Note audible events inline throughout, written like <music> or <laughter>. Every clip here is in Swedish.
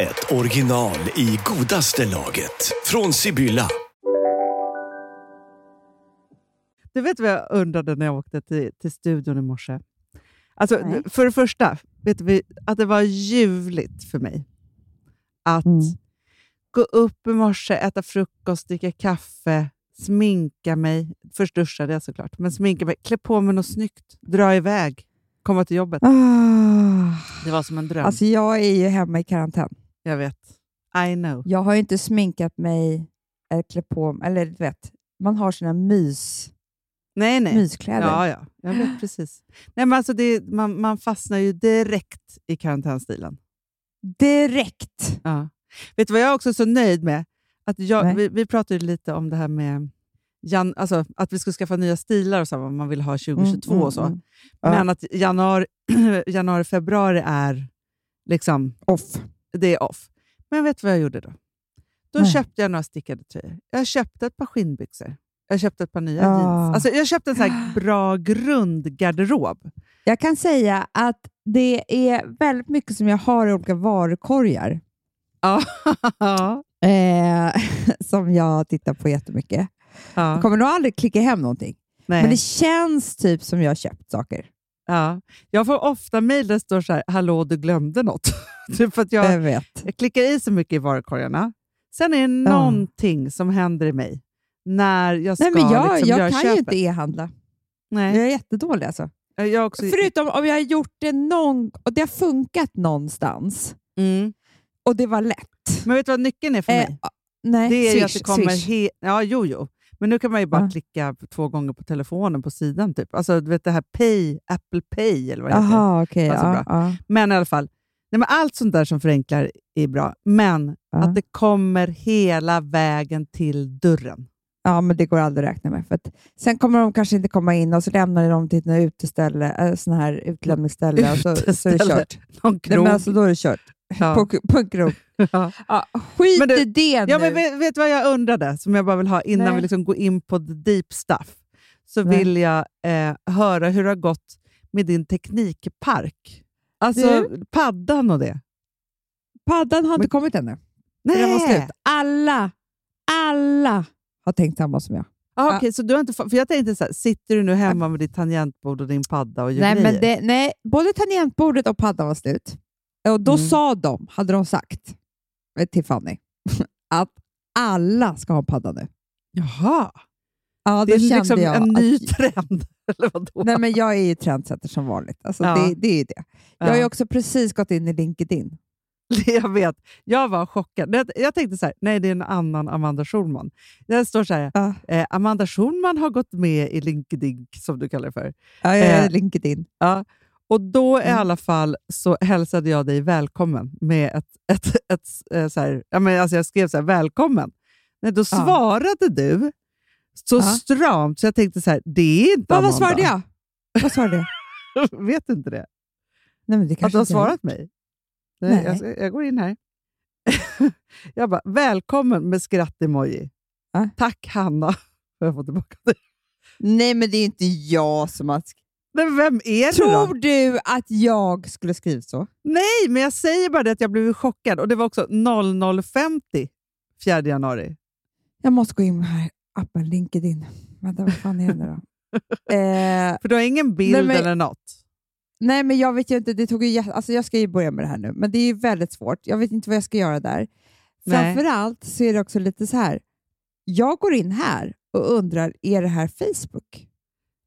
ett original i godaste laget. Från Sibylla. Du vet vad jag undrade när jag åkte till, till studion i morse? Alltså, Nej. för det första, vet du, att det var ljuvligt för mig att Mm. gå upp i morse, äta frukost, dricka kaffe, sminka mig. Först duschade jag såklart, men sminka mig, klä på mig något snyggt, dra iväg, komma till jobbet. Ah, Det var som en dröm. alltså jag är ju hemma i karantän. Jag vet. I know. Jag har ju inte sminkat mig eller klätt på. Eller du vet, man har sina mys, Nej, nej. myskläder. Ja, ja. Jag vet precis. Nej, men alltså det, man, man fastnar ju direkt i karantänstilen. Direkt. Ja. Vet du vad jag också är så nöjd med? Att jag, vi, vi pratade lite om det här med jan, alltså att vi ska skaffa nya stilar och så, vad man vill ha 2022 Mm, och så. mm, mm. Ja. Men att januari, <clears throat> januari, februari är liksom, Off. Det är off. Men vet du vad jag gjorde då? Då Nej. köpte jag några stickade tröjor. Jag köpte ett par skinnbyxor. Jag köpte ett par nya Ah. jeans. Alltså jag köpte en sån här <gasps> bra grundgarderob. Jag kan säga att det är väldigt mycket som jag har i olika varukorgar Ja. <laughs> eh, <laughs> som jag tittar på jättemycket. ja. Jag kommer nog aldrig klicka hem någonting, Nej. men det känns typ som jag har köpt saker. Ja. Jag får ofta mejl där det står så här, hallå du glömde något. <laughs> typ för att jag, Jag vet. jag klickar i så mycket i varukorgarna. Sen är det någonting som händer i mig när jag ska Nej, men jag, liksom, jag göra kan ju köpet. inte e-handla. Nej. Jag är jättedålig alltså. Jag också, Förutom om jag har gjort det någon och det har funkat någonstans mm. och det var lätt. Men vet du vad nyckeln är för Eh, mig? nej, Det är ju att swish, det kommer... swish. He- ja, jo, jo. Men nu kan man ju bara Ja. klicka två gånger på telefonen på sidan. Typ. Alltså, du vet det här Pay, Apple Pay eller vad det heter. Jaha, okej. Alltså, ja, ja. Men i alla fall, nej, men allt sånt där som förenklar är bra. Men att det kommer hela vägen till dörren. ja, men det går aldrig att räkna med. För att sen kommer de kanske inte komma in och så lämnar de till ett uteställe, äh, sån här <laughs> utlämningsställe och så, så är det kört. Någon Nej, krog. men alltså, då är det kört. Ja. På, på en krog. Ja. Ja, skit Men du- i det nu. Ja, men vet, vet du vad jag undrade, som jag bara vill ha innan Nej. vi liksom går in på the deep stuff? Så Nej. vill jag eh, höra hur det har gått med din teknikpark. Alltså paddan och det. Paddan har inte Men- kommit ännu. Den var Nej! slut. Alla, alla har tänkt samma som jag. Ah, okej, så du har inte, för jag tänkte så här, sitter du nu hemma med ditt tangentbord och din padda och gör Nej, grejer? men det, nej, både tangentbordet och paddan var slut. Och då Mm. sa de, hade de sagt eh, till Fanny, <laughs> att alla ska ha padda nu. Jaha, Ja, det är liksom jag en att- ny trend. <laughs> Eller vadå? Nej, men jag är ju trendsetter som vanligt. Alltså, Ja. det, det är ju det. Jag har ju Ja. också precis gått in i LinkedIn. <laughs> Jag vet. Jag var chockad. Jag, jag tänkte så här, nej det är en annan Amanda Schulman. Det står så här, Ja. eh, Amanda Schulman har gått med i LinkedIn, som du kallar det för. Ja, jag är Eh, LinkedIn. Ja. Och då i Mm. alla fall så hälsade jag dig välkommen med ett, <laughs> ett, ett, eh, så här, ja, men alltså jag skrev så här, välkommen. Nej, då svarade du så Ja. stramt så jag tänkte så här, det är inte Vad, Amanda. vad svarade jag? Vad svarade jag? <laughs> Vet inte det? Nej, men det Att kanske du har svarat mig? Nej, Nej. Jag, jag går in här. <laughs> jag bara, välkommen med skratt-emoji. Ja. Tack Hanna för att jag får tillbaka det. Nej, men det är inte jag som har skrivit. Men vem är Tror då? du att jag skulle skrivit så? Nej, men jag säger bara det att jag blev chockad. Och det var också 00.50 4 januari. Jag måste gå in med här appen LinkedIn. Vänta, vad fan är det nu då? <laughs> eh, För du har ingen bild Nej, men- eller något. nej, men jag vet ju inte. Det tog ju, alltså jag ska ju börja med det här nu, men det är väldigt svårt. Jag vet inte vad jag ska göra där. Nej. Framförallt så är det också lite så här. Jag går in här och undrar, är det här Facebook?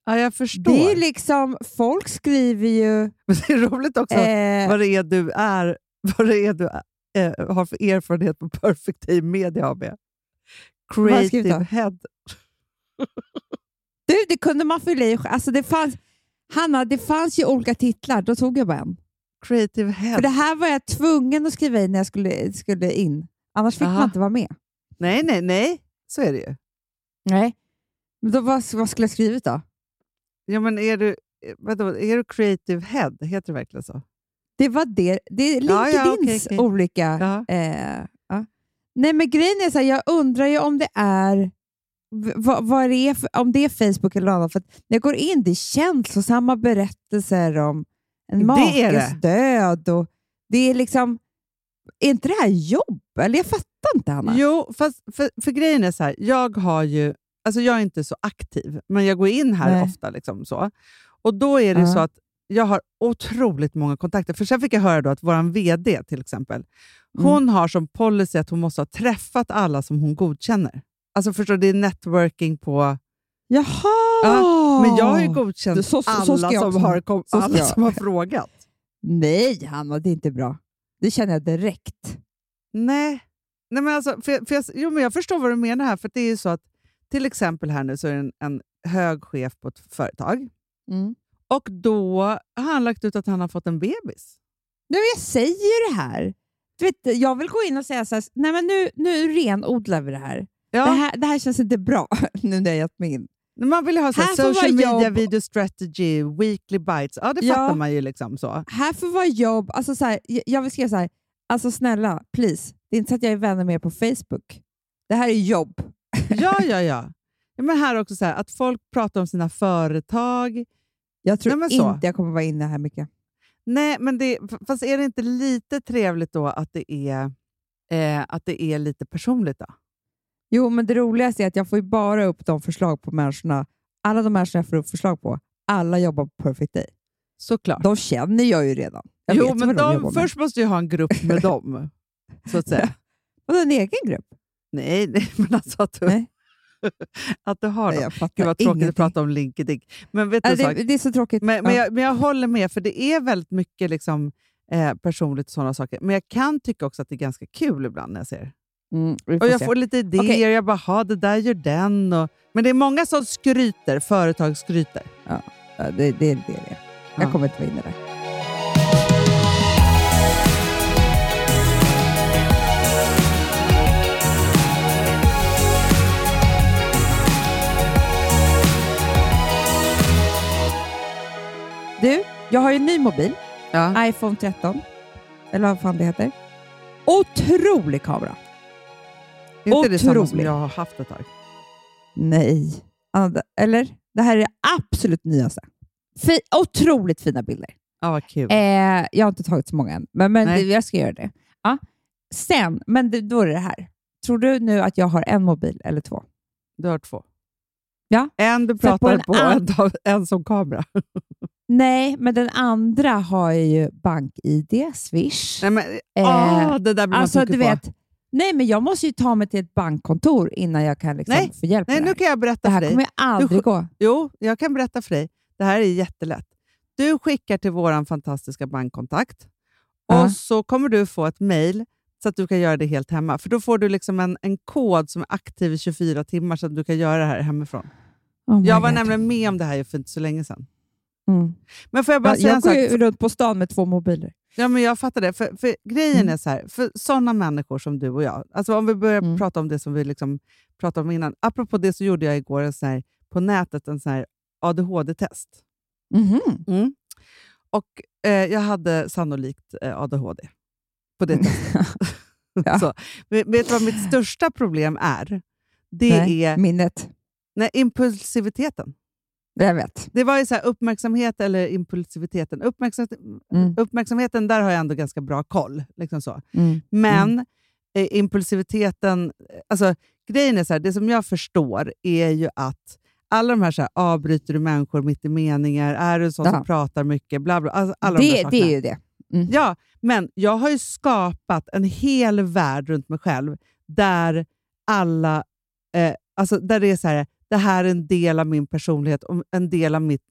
Ja, jag förstår. Det är liksom, folk skriver ju... <laughs> Men det är roligt också Eh, vad det är du är, vad det är du eh, har för erfarenhet på Perfect Team Media AB. Creative? Head. du, det kunde man fylla i. Alltså det fanns, Hanna, det fanns ju olika titlar. Då tog jag bara en. Creative Head. För det här var jag tvungen att skriva in när jag skulle, skulle in. Annars fick Aha. man inte vara med. Nej, nej, nej. Så är det ju. Nej. Men då, vad, vad skulle jag skrivit då? Ja, men är du, eh, vadå, är du creative head? Heter det verkligen så? Det var det. Det är Ja, ja, LinkedIns okej, okej. olika... Ja. Eh, ja. Nej, men grejen är så här, jag undrar ju om det är vad, vad det är för, om det är Facebook eller något annat. För när jag går in, det är känslosamma berättelser om en makes död. Och det är liksom... Är inte det här jobb? Eller jag fattar inte, Hanna. Jo, fast för, för grejen är så här, jag har ju, alltså jag är inte så aktiv, men jag går in här Nej. ofta. Liksom så. Och då är det Ja. så att jag har otroligt många kontakter. För sen fick jag höra då att vår VD till exempel, Mm. hon har som policy att hon måste ha träffat alla som hon godkänner. Alltså förstår det är networking på... Jaha! Men jag har ju godkänt Du, så- så- alla, som har, kom, alla som har frågat. Nej, Hanna, det är inte bra. Det känner jag direkt. Nej, Nej men alltså, för, för jag, jo, men jag förstår vad du menar här. För det är så att till exempel här nu så är det en, en hög chef på ett företag Mm. och då har han lagt ut att han har fått en bebis. Men jag säger det här. Du vet, jag vill gå in och säga så här, nej men nu, nu renodlar vi det här. Ja, Det, här det här känns inte bra <laughs> nu när jag gett mig in. man vill ha så här, social media, jobb. video strategy, weekly bites. Ja, det Ja. fattar man ju liksom så. Här får vara jobb. Alltså så här, jag- jag vill skriva så här, alltså snälla, please. Det är inte så att jag är vänner med er på Facebook. Det här är jobb. Ja, ja, ja. men här också så här, att folk pratar om sina företag. Jag tror Nej, inte jag kommer vara inne här mycket. Nej, men det, fast är det inte lite trevligt då att det är, eh, att det är lite personligt? då? Jo, men det roligaste är att jag får ju bara upp de förslag på människorna. Alla de människorna jag får upp förslag på, alla jobbar på Perfect Day. Såklart. De känner jag ju redan. Jag jo, men de, de, först måste jag ha en grupp med dem, så att säga. <laughs> Och en egen grupp. Nej, <laughs> nej, men alltså att du, Nej. <laughs> att du har Nej, dem. Gud vad tråkigt ingenting. att prata om LinkedIn. Men vet du det, det är så tråkigt. Men, men, Ja. jag, men jag håller med, för det är väldigt mycket liksom, eh, personligt och sådana saker. Men jag kan tycka också att det är ganska kul ibland när jag ser. Mm, Och jag se. får lite idéer, Okej. jag bara, ha det där gör den. Och, men det är många som skryter, företag skryter. Ja, det, det, det är det. Jag Ja. kommer inte vara inne där. Du, jag har ju en ny mobil. Ja. iPhone 13. Eller vad fan det heter. Otrolig kamera. Är inte det samma som Otrolig. jag har haft ett tag? Nej. Eller? Det här är det absolut nyaste. Fi, otroligt fina bilder. Ja, vad kul. Eh, jag har inte tagit så många än, men, men det, jag ska göra det. Ja. Sen, men det, då är det här. Tror du nu att jag har en mobil eller två? Du har två. Ja. En du För på pratar en på, en, en som kamera. <laughs> Nej, men den andra har jag ju BankID, Swish. Nej, men, Eh, ah, det där blir alltså, man du på. vet, nej, men jag måste ju ta mig till ett bankkontor innan jag kan liksom Nej, få hjälp Nej, nu kan jag berätta Det här för dig. kommer jag aldrig Du- gå. Jo, jag kan berätta för dig. Det här är jättelätt. Du skickar till vår fantastiska bankkontakt och så kommer du få ett mejl så att du kan göra det helt hemma. För då får du liksom en, en kod som är aktiv i 24 timmar så att du kan göra det här hemifrån. Oh jag var God. nämligen med om det här för inte så länge sedan. Mm. Men får jag bara Ja, säga jag en går sak? ju runt på stan med två mobiler. Ja, men jag fattar det. För, för grejen Mm. är så här, för sådana människor som du och jag, alltså om vi börjar Mm. prata om det som vi liksom pratade om innan. Apropå det så gjorde jag igår en sån här, på nätet en sån ADHD-test. Mhm. Mm. Och eh, jag hade sannolikt eh, ADHD på det testet. <laughs> Ja. <laughs> så, vet du vad mitt största problem är? Det Nej, är minnet. nej, impulsiviteten. Jag vet. Det var ju så här, uppmärksamhet eller impulsiviteten. Uppmärksam, Mm. Uppmärksamheten, där har jag ändå ganska bra koll. Liksom så. Mm. Men eh, impulsiviteten, alltså grejen är så här, det som jag förstår är ju att alla de här, så här avbryter du människor mitt i meningar, är du en sån Ja. som pratar mycket, bla bla, alltså, alla de där Det, sakerna. det är ju det. Mm. Ja, men jag har ju skapat en hel värld runt mig själv där alla, eh, alltså där det är så här, det här är en del av min personlighet och en del av mitt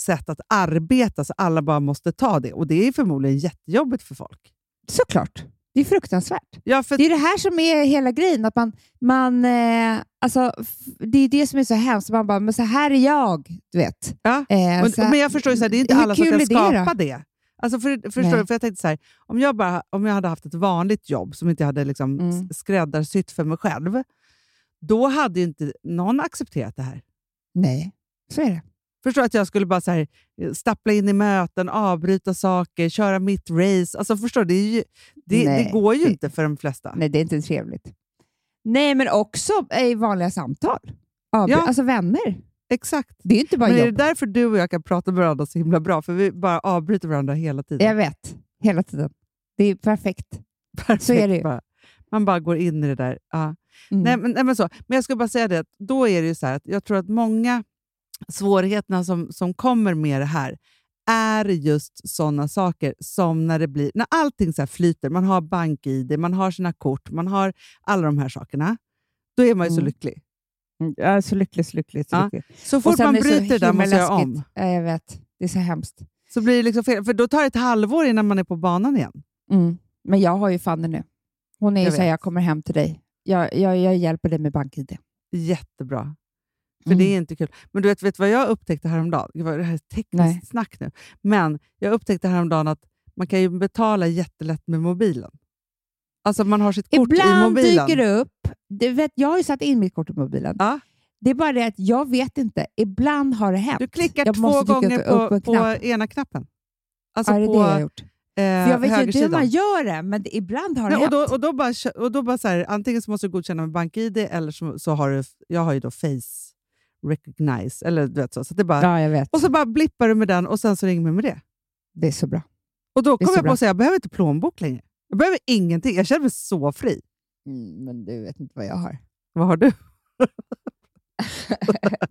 sätt att arbeta, så alla bara måste ta det. Och det är förmodligen jättejobbigt för folk. Såklart. Det är fruktansvärt. Ja, för Det är det här som är hela grejen. Att man, man, eh, alltså, det är det som är så hemskt. Man bara, men så här är jag. Du vet. Ja, Eh, men, här- men jag förstår ju, så här, det är inte alla som kan det skapa det. Alltså för, förstår du? För jag tänkte så här, om jag, bara, om jag hade haft ett vanligt jobb som inte jag hade liksom Mm. skräddarsytt för mig själv, då hade inte någon accepterat det här. Nej, så är det. Förstår att jag skulle bara så här, eh, stappla in i möten, avbryta saker, köra mitt race. Alltså förstår? Det, ju, det, Nej, det går ju det- inte för de flesta. Nej, det är inte trevligt. Nej, men också i vanliga samtal. Avbry- Ja. Alltså vänner. Exakt. Det är inte bara Men är det jobb. därför du och jag kan prata med varandra så himla bra? För vi bara avbryter varandra hela tiden. Jag vet. Hela tiden. Det är perfekt. Perfekt så är det ju. bara. Man bara går in i det där. Ja. Mm. Nej, men, nej, men, så. men jag ska bara säga det, att då är det ju så här att jag tror att många svårigheterna som, som kommer med det här är just sådana saker som när det blir, när allting så här flyter, man har bank-id, man har sina kort, man har alla de här sakerna, då är man ju så Mm. lycklig. Mm, är så lycklig, så lycklig. Så Ja. lycklig. Så fort man så bryter det där måste jag om. Ja, jag vet. Det är så hemskt. Så blir det liksom fel, för då tar det ett halvår innan man är på banan igen. Mm. Men jag har ju Fanny nu. Hon är ju Jag så här, vet. jag kommer hem till dig. Jag, jag, jag hjälper dig med bank-id. Jättebra. För Mm. det är inte kul. Men du vet, vet vad jag upptäckte häromdagen? Det här är tekniskt Nej. snack nu. Men jag upptäckte häromdagen att man kan ju betala jättelätt med mobilen. Alltså man har sitt kort i Ibland mobilen. dyker det upp. Du vet, jag har ju satt in mitt kort i mobilen. Ja. Det är bara det att jag vet inte. Ibland har det hänt. Du klickar jag två gånger på, på ena knappen. Alltså ja, det är på det jag har gjort. Eh, jag vet ju inte hur man gör det, men det, ibland har det Nej, och, då, och då bara, och då bara så här, antingen så måste du godkänna med BankID eller så, så har du, jag har ju då Face Recognize, eller du vet så. så det bara, Ja, jag vet. Och så bara blippar du med den och sen så ringer man med det. Det är så bra. Och då kommer jag på att säga, jag behöver inte plånbok längre. Jag behöver ingenting. Jag känner mig så fri. Mm, men du vet inte vad jag har. Vad har du?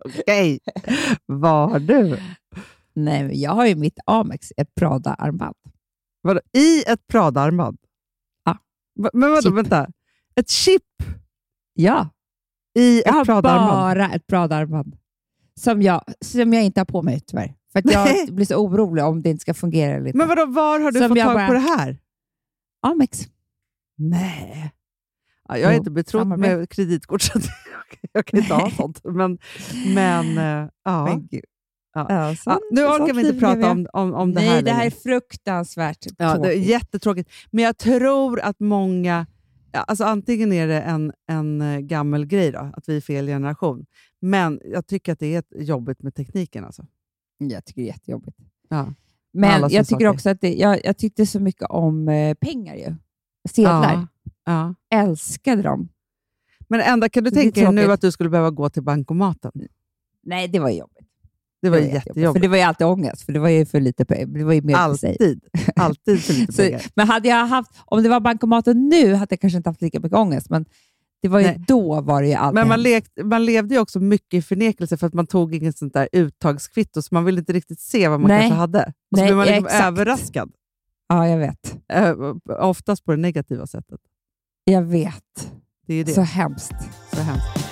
<laughs> Okej, vad har du? Nej, jag har ju mitt Amex, ett Prada-armband. Vadå? I ett Prada-armband? Ja. Va- Men vadå, Chip. vänta. Ett chip Ja, i jag ett har Prada-armband? bara ett Prada-armband. Som jag, som jag inte har på mig tyvärr. För att Nej. jag blir så orolig om det inte ska fungera inte. Men vadå, var har du Som fått jag tag bara- på det här? Amex. Nej. Ja, jag är Jo, inte betrodd med kreditkort, så jag, <laughs> jag kan inte ha sånt. Men, men eh, ja. Men Ja. Ja, ja, nu orkar vi inte prata om, om, om det Nej, här det här är fruktansvärt Ja, det är tråkigt. jättetråkigt. Men jag tror att många... Alltså antingen är det en, en eh, gammal grej, då, att vi är fel generation. Men jag tycker att det är jobbigt med tekniken. Alltså. Jag tycker det är jättejobbigt. Ja. Men jag tycker saker. också att det, jag, jag tyckte så mycket om eh, pengar ju. Sedlar. Ja. Älskade dem. Men ända kan du tänka dig nu tråkigt. att du skulle behöva gå till bankomaten? Nej, det var jobbigt. Det var Det För jättejobbigt. det var ju alltid ångest, för det var ju för lite pengar. Det var ju mer. Alltid. Alltid för lite <laughs> Så, pengar. men hade jag haft, om det var bankomaten nu hade jag kanske inte haft lika mycket ångest, men det var ju Nej. då var det ju alltid Men man, hemskt. lekt, man levde ju också mycket i förnekelse för att man tog inget sånt där uttagskvitto, så man ville inte riktigt se vad man Nej. kanske hade. Och så blev man liksom exakt. överraskad. Ja, jag vet. Oftast på det negativa sättet. Jag vet. Det är det. Så hemskt. Så hemskt.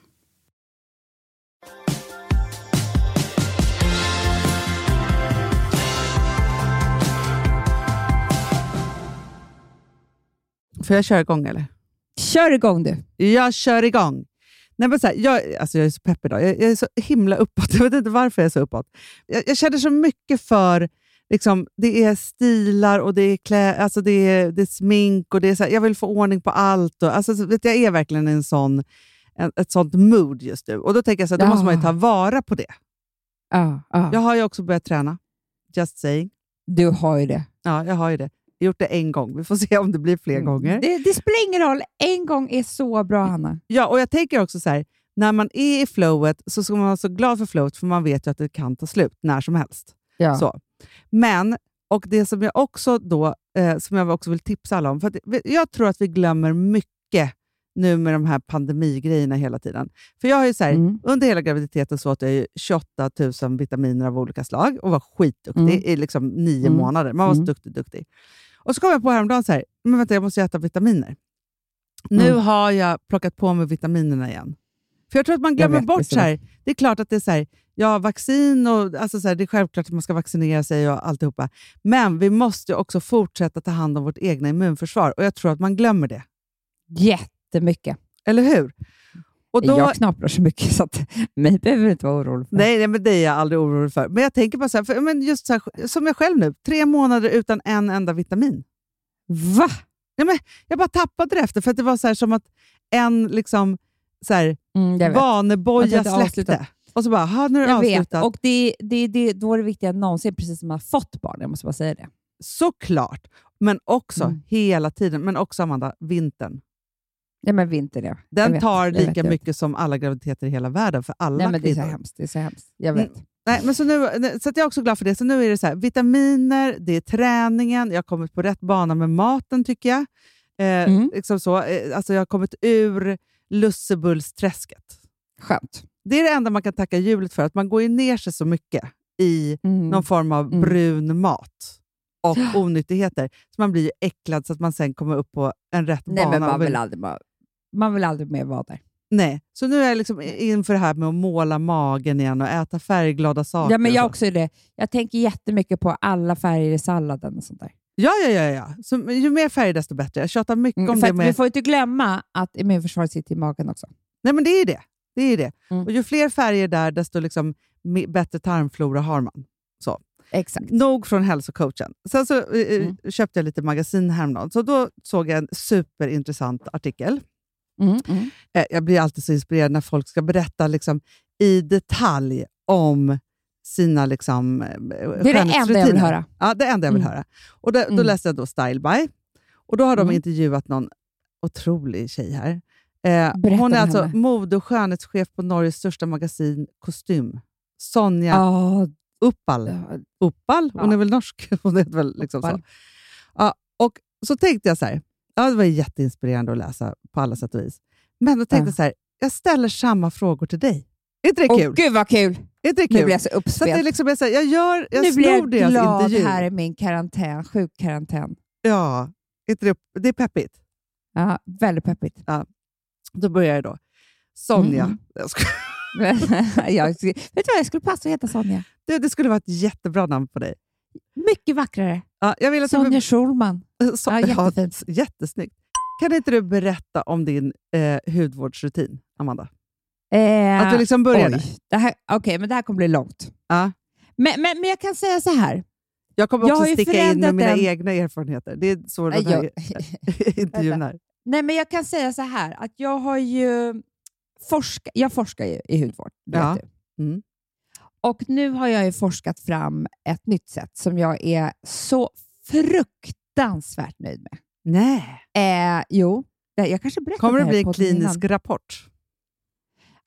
Får jag köra igång eller? Kör igång du! Jag kör igång! Nej, men så här, jag, alltså jag är så pepp idag. Jag, jag är så himla uppåt. <laughs> Jag vet inte varför jag är så uppåt. Jag, jag känner så mycket för... Liksom, det är stilar och det är, klä, alltså det är, det är smink och det är så här, jag vill få ordning på allt. Och, alltså, så vet, jag är verkligen en sån, en, ett sånt mood just nu. Och Då tänker jag så här, då Ja. måste man ju ta vara på det. Ja, ja. Jag har ju också börjat träna. Just saying. Du har ju det. Ja, jag har ju det. Jag har gjort det en gång. Vi får se om det blir fler Mm. gånger. det. Det spelar ingen roll. En gång är så bra, Hanna. Ja, och jag tänker också så här, när man är i flowet så ska man vara så glad för flowet, för man vet ju att det kan ta slut när som helst. Ja. Så. Men, och det som jag också då, eh, som jag också vill tipsa alla om, för att jag tror att vi glömmer mycket nu med de här pandemigrejerna hela tiden. För jag har ju så här, Mm. under hela graviditeten så åt jag ju 28 000 vitaminer av olika slag och var skitduktig Mm. i liksom nio Mm. månader. Man var så Mm. duktig, duktig. Och så kom jag på häromdagen så här, men vänta, jag måste äta vitaminer. Nu Mm. har jag plockat på mig vitaminerna igen. För jag tror att man glömmer vet, bort så här, det är klart att det är så här, ja, vaccin och alltså så här, det är självklart att man ska vaccinera sig och alltihopa. Men vi måste också fortsätta ta hand om vårt egna immunförsvar och jag tror att man glömmer det. Jättemycket. Eller hur? Och då, Jag knaprar så mycket så att mig behöver du inte vara orolig för. nej, nej, men det är jag aldrig orolig för. Men jag tänker bara så här, för, men just så här, som jag själv nu, tre månader utan en enda vitamin. Va? Jag bara tappade det efter, för det var så här, som att en liksom, så här, Mm, vet. Vaneboja inte släppte. avslutat. Och så bara, "Ha, nu är det Jag vet. avslutat. Och det, det, det, då är det viktiga än någonsin, precis som man har fått barn. Jag måste bara säga det. Såklart, men också Mm. hela tiden. Men också Amanda, vintern. Ja, men vinter. Jag Den vet, tar lika vet. mycket som alla graviditeter i hela världen för alla Nej, men det är så kvinnor. hemskt. Det är så hemskt. Jag vet. Mm. Nej, men så nu, så jag är också glad för det. Så nu är det så här, vitaminer, det är träningen, jag har kommit på rätt bana med maten tycker jag. Eh, Mm. liksom så. Eh, alltså jag har kommit ur lussebullsträsket. Skönt. Det är det enda man kan tacka hjulet för, att man går ju ner sig så mycket i Mm. någon form av Mm. brun mat och onyttigheter. Så man blir ju äcklad så att man sen kommer upp på en rätt Nej, bana. men man vill aldrig, bara- man vill aldrig mer vara där. Nej, så nu är jag liksom inför det här med att måla magen igen och äta färgglada saker. Ja, men jag så. också är det. Jag tänker jättemycket på alla färger i salladen och sånt där. Ja, ja, ja. ja. Så, ju mer färg desto bättre. Jag tjatar mycket Mm, om det. Med... Vi får inte glömma att immunförsvaret sitter i magen också. Nej, men det är det. det, är det. Mm. Och ju fler färger där, desto liksom bättre tarmflora har man. Så. Exakt. Nog från hälsocoachen. Sen så eh, Mm. köpte jag lite magasin häromdagen. Så då såg jag en superintressant artikel. Mm, mm. Eh, jag blir alltid så inspirerad när folk ska berätta liksom, i detalj om sina liksom, eh, Det är det enda jag vill höra. Ja, det enda jag vill Mm. höra. Och då, då Mm. läste jag då Style By. Och då har de Mm. intervjuat någon otrolig tjej här. Eh, hon är alltså henne. mode och skönhetschef på Norges största magasin Kostym. Sonja Ja, Uppal. Uppal? Hon Ja. är väl norsk? <laughs> Hon heter väl liksom så. Ja, och så tänkte jag så här, ja, det var jätteinspirerande att läsa på alla sätt och vis. Men då tänkte Ja. jag så här, jag ställer samma frågor till dig. Är inte det Åh, kul? gud vad kul! Är inte det Nu kul? blir jag så så att det uppspelt. liksom är så här, jag gör, jag nu blir jag glad intervju. här i min karantän, sjukkarantän. Ja, inte det, det är peppigt. Ja, väldigt peppigt. Då börjar jag då. Sonja. Mm. Jag ska, <laughs> jag, vet du vad, jag skulle passa att heta Sonja. det, det skulle vara ett jättebra namn på dig. Mycket vackrare. Ja, jag vill att Sonja du, Schulman. <laughs> så, Ja, jättefint. jättesnyggt. Kan inte du berätta om din eh, hudvårdsrutin, Amanda? Eh, Att du liksom började. Okej, men det här kommer bli långt. Ja. Men, men, men jag kan säga så här. Jag kommer Jag också har ju sticka in med mina den- egna erfarenheter. Det är så den här <laughs> intervjun är. Nej, men jag kan säga så här att jag har ju forska, jag forskar ju i hudvård. Ja. Mm. Och nu har jag ju forskat fram ett nytt sätt som jag är så fruktansvärt nöjd med. Nej. Eh, jo, jag kanske berättade Kommer det bli en klinisk innan. rapport?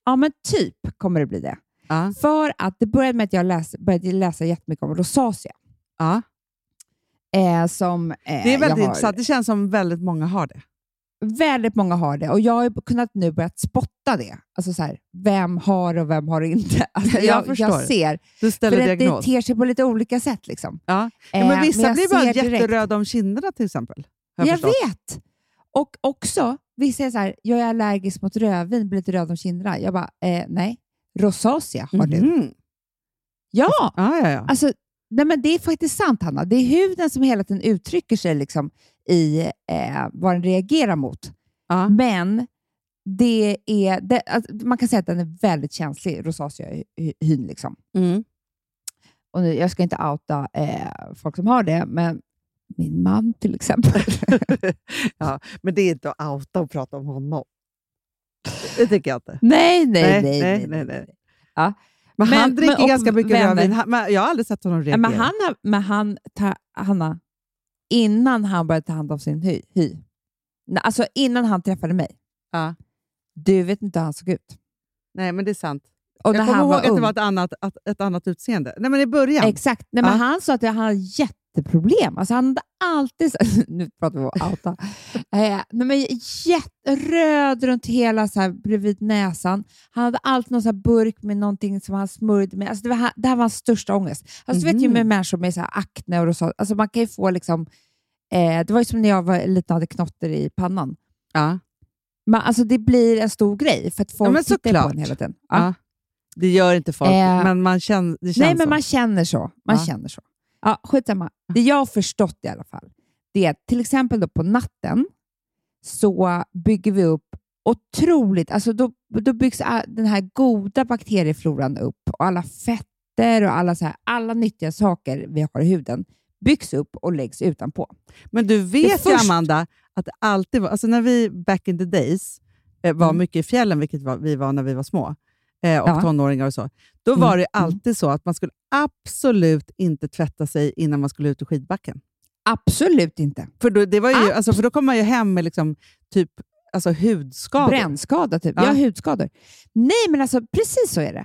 Ja, men typ kommer det bli det. Ja. För att det började med att jag läs, började läsa jättemycket om rosacea. ja. Eh, som, eh, Det är väldigt har, intressant. Det känns som väldigt många har det. Väldigt många har det och jag har kunnat nu börjat spotta det. Alltså så här, vem har och vem har inte? <laughs> Alltså Jag jag, förstår. jag ser. Du ställer För att det diagnos. ter sig på lite olika sätt. Liksom. Ja. Ja, Eh, men vissa jag blir bara jätteröda om kinderna till exempel. Jag, jag vet! Och också, vissa är så här, jag är allergisk mot rödvin, blir lite röd om kinderna. Jag bara, eh, nej. Rosacea har du. Mhm. Ja! Ja, ja, ja. Alltså, nej men det är faktiskt sant, Hanna. Det är huden som hela tiden uttrycker sig liksom, i eh, vad den reagerar mot. ja. Men det är, det, alltså, man kan säga att den är väldigt känslig, rosacea-hyn. Liksom. Mm. Och nu, jag ska inte outa eh, folk som har det, men min man till exempel. <laughs> ja. Men det är inte att outa och prata om honom. Det tycker jag inte. nej, nej, Nej, nej. nej, nej, nej. Ja. Men, Men- han dricker men- ganska mycket rödvin. Jag har aldrig sett honom reagera. Men han, men han Hanna, innan han började ta hand om sin hy, hy alltså innan han träffade mig, Ja. du vet inte hur han såg ut. Nej, men det är sant. Och jag kommer ihåg att det var ett annat, att, ett annat utseende. Nej, men i början. Exakt. Nej, men Ja. Han sa att han hade jätteproblem. Alltså han hade alltid... så- <laughs> Nu pratar vi om outa. eh, nej, men jätteröd runt hela, så här, bredvid näsan. Han hade alltid någon så burk med någonting som han smörjde med. Alltså det, var, det här var hans största ångest. Alltså, Du vet ju Mhm. med människor med så här akne och så. Alltså man kan ju få liksom... Eh, det var ju som när jag var liten och hade knotter i pannan. Ja. Men, alltså det blir en stor grej för att folk men tittar på såklart. en hela tiden. Ja. Det gör inte folk, Eh, men man känner, det känns Nej, men så. man känner så. Man Ja. känner så. Ja, skitsamma. Det jag har förstått i alla fall, det är att till exempel då på natten så bygger vi upp otroligt, alltså då, då byggs den här goda bakteriefloran upp och alla fetter och alla, så här, alla nyttiga saker vi har i huden byggs upp och läggs utanpå. Men du vet ju, först- Amanda, att det alltid var... Alltså när vi back in the days eh, var Mm. mycket i fjällen, vilket var, vi var när vi var små, eh, och Ja. tonåringar och så, då Mm, var det mm. alltid så att man skulle absolut inte tvätta sig innan man skulle ut i skidbacken. Absolut inte. För då, det var ju, Abs- alltså, för då kom man ju hem med liksom, typ alltså, hudskador. Brännskada, typ. Ja. Ja. hudskador. Nej, men alltså precis så är det.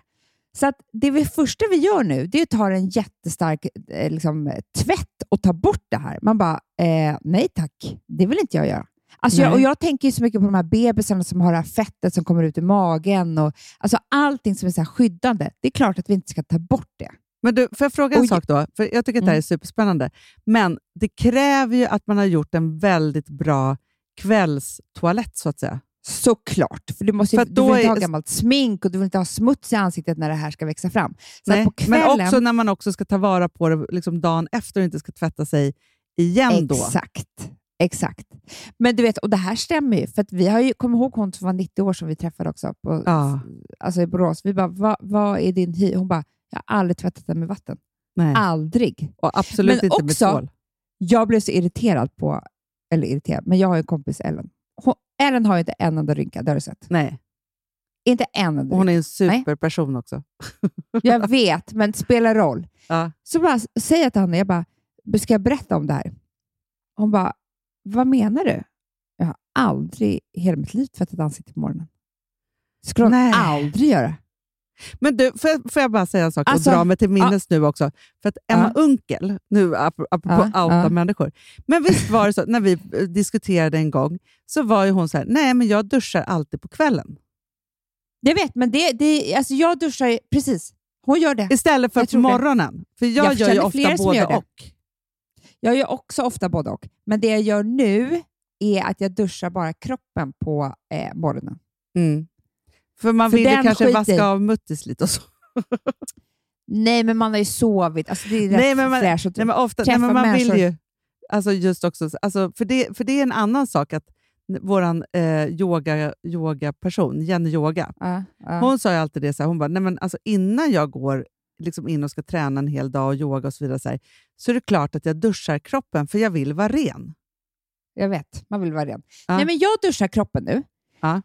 Så att det vi, första vi gör nu, det är att ta en jättestark eh, liksom, tvätt och ta bort det här. Man bara, eh, nej tack, det vill inte jag göra. Alltså jag, och jag tänker så mycket på de här bebisarna som har det här fettet som kommer ut i magen. Och, alltså allting som är så skyddande. Det är klart att vi inte ska ta bort det. Men du, får jag fråga en Oj. sak då? För Jag tycker att det här är Mm. superspännande. Men det kräver ju att man har gjort en väldigt bra kvällstoalett, så att säga. Såklart, för du, måste, För du vill inte är- ha gammalt smink och du vill inte ha smuts i ansiktet när det här ska växa fram. Så Nej, kvällen, Men också när man också ska ta vara på det liksom dagen efter och inte ska tvätta sig igen då. Exakt. Exakt. Men du vet, och det här stämmer ju, för att vi har ju, kom ihåg hon som var 90 år som vi träffade också på, Ja. alltså i Borås. Vi bara, vad är din hy? Hon bara, jag har aldrig tvättat den med vatten. Nej. Aldrig. Och absolut Men inte med också- tvål. Jag blev så irriterad på, eller irriterad, men jag har ju en kompis Ellen. Hon, Ellen har ju inte en enda rynka, det har du sett. Nej. Inte en enda hon är en superperson också. <laughs> Jag vet, men det spelar roll. Ja. Så bara säger jag till henne, jag bara, ska jag berätta om det här? Hon bara, vad menar du? Jag har aldrig i hela mitt liv tvättat ansiktet på morgonen. Skulle hon aldrig göra. Men du, får får jag bara säga en sak Alltså, och dra mig till minnes nu också? För att Emma Unkel, nu ap- apropå Ja, outa ja. människor, men visst var det så, när vi eh, diskuterade en gång, så var ju hon så här, nej men jag duschar alltid på kvällen. Jag vet, men det, det, alltså jag duschar precis. Hon gör det. Istället för på morgonen. För jag, Jag gör ju ofta både och. Jag gör också ofta både och. Men det jag gör nu är att jag duschar bara kroppen på eh, morgonen. Mm. För man För vill kanske skiter- vaska av muttis lite och så. Nej, men man har ju sovit. Alltså, det är Nej, men man- fräscht. Nej, men ofta, nej, Träffa men man vill människor. ju... Alltså just också, alltså för, det, för det är en annan sak att vår eh, yoga, yoga-person, Jenny Yoga, Ja, ja. hon sa ju alltid det, så här, hon bara, nej men alltså innan jag går liksom in och ska träna en hel dag och yoga och så vidare, så, här, så är det klart att jag duschar kroppen för jag vill vara ren. Jag vet, man vill vara ren. Ja. Nej, men jag duschar kroppen nu, Ja.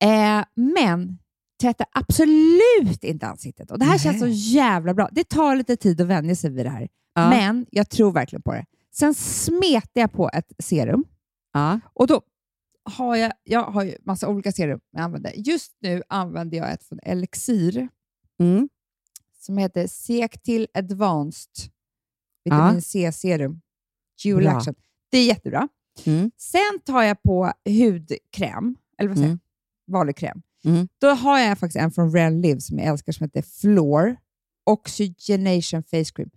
eh, men tvättar absolut inte ansiktet. Och Det här Nej. känns så jävla bra. Det tar lite tid att vänja sig vid det här, Ja. men jag tror verkligen på det. Sen smetar jag på ett serum Ja. och då har jag, jag har ju massa olika serum jag använder. Just nu använder jag ett från Elixir Mm. Som heter Sectil Advanced Vitamin C-serum. Dual. Action. Det är jättebra. Mm. Sen tar jag på hudkräm, eller vad säger Mm. Vanlig kräm. Mm. Då har jag faktiskt en från Rel Live som jag älskar som heter Floor Oxygenation Face Cream.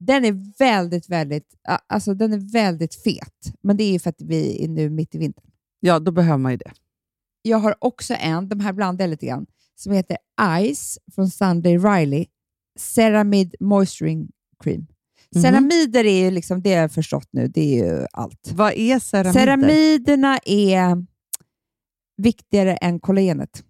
Den är väldigt, väldigt, alltså den är väldigt fet, men det är ju för att vi är nu mitt i vintern. ja, då behöver man ju det. Jag har också en, de här blandar jag lite grann, som heter Ice från Sunday Riley Ceramide Moisturing Cream. Mhm. Ceramider är ju liksom, det har jag förstått nu, det är ju allt. Vad är ceramider? Ceramiderna är viktigare än kollagenet.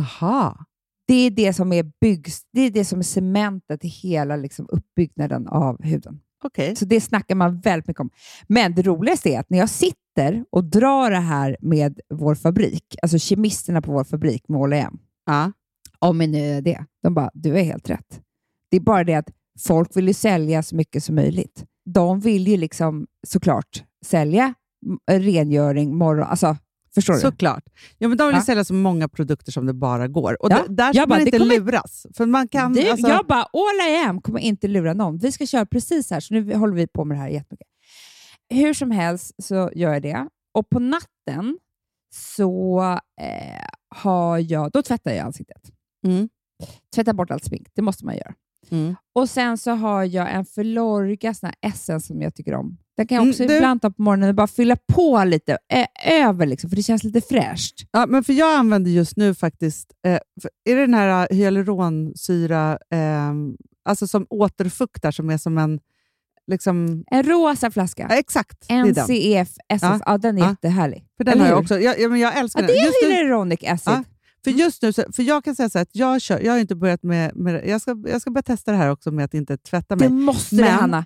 Aha. Det är det som är byggs, det är det som är cementet i hela liksom uppbyggnaden av huden. Okej. Så det snackar man väldigt mycket om. Men det roligaste är att när jag sitter och drar det här med vår fabrik, alltså kemisterna på vår fabrik med H&M, Ja. om vi nu är det, de bara, du är helt rätt. Det är bara det att folk vill ju sälja så mycket som möjligt. De vill ju liksom såklart sälja m- rengöring, morgon, alltså förstår du? Såklart. Ja, men de vill Ja. sälja så många produkter som det bara går. Och Ja. där ska bara, man inte kommer- luras. För man kan, Du, alltså, Jag bara, all I am kommer inte lura någon. Vi ska köra precis här, så nu håller vi på med det här jättemycket. Hur som helst så gör jag det. Och på natten så eh, har jag, då tvättar jag ansiktet. Mm. Tvättar bort allt smink, det måste man göra. Mm. Och sen så har jag en Filorga sån här essence som jag tycker om. Den kan jag Mm, också du- ibland ta på morgonen och bara fylla på lite över, liksom, för det känns lite fräscht. Ja, men för jag använder just nu faktiskt, eh, är det den här eh, hyaluronsyra, eh, alltså som återfuktar, som är som en... Liksom, En rosa flaska. ja, exakt. NCEF Essence, ja. den är Ja. jättehärlig. För den Eller har jag också. Jag, ja, men jag älskar Ja, den. det är hyaluronic acid. För just nu, för jag kan säga så här att jag, kör, jag har inte börjat med, med jag, ska, jag ska börja testa det här också med att inte tvätta mig. Det måste Men- det, Hanna.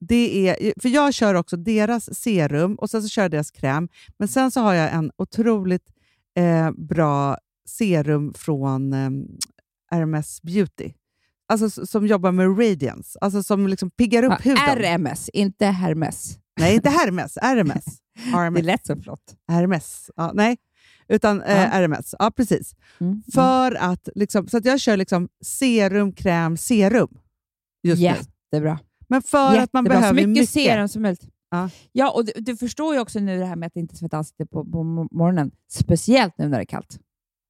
Det är, för jag kör också deras serum och sen så kör jag deras kräm. Men sen så har jag en otroligt eh, bra serum från eh, RMS Beauty. Alltså som jobbar med radiance, alltså som liksom piggar upp Ja, huden. RMS, inte Hermes. Nej, inte Hermes. RMS. <laughs> Det RMS. lät så flott. Hermes. Ja, nej. Utan eh. RMS. Ja, precis. Mm. För att, liksom, så att jag kör liksom serum, kräm, serum just nu. Jättebra. Men för att man Jättebra. behöver så mycket, mycket. serum som möjligt. Ja. Ja, och du, du förstår ju också nu det här med att inte tvätta ansiktet på, på morgonen. Speciellt nu när det är kallt.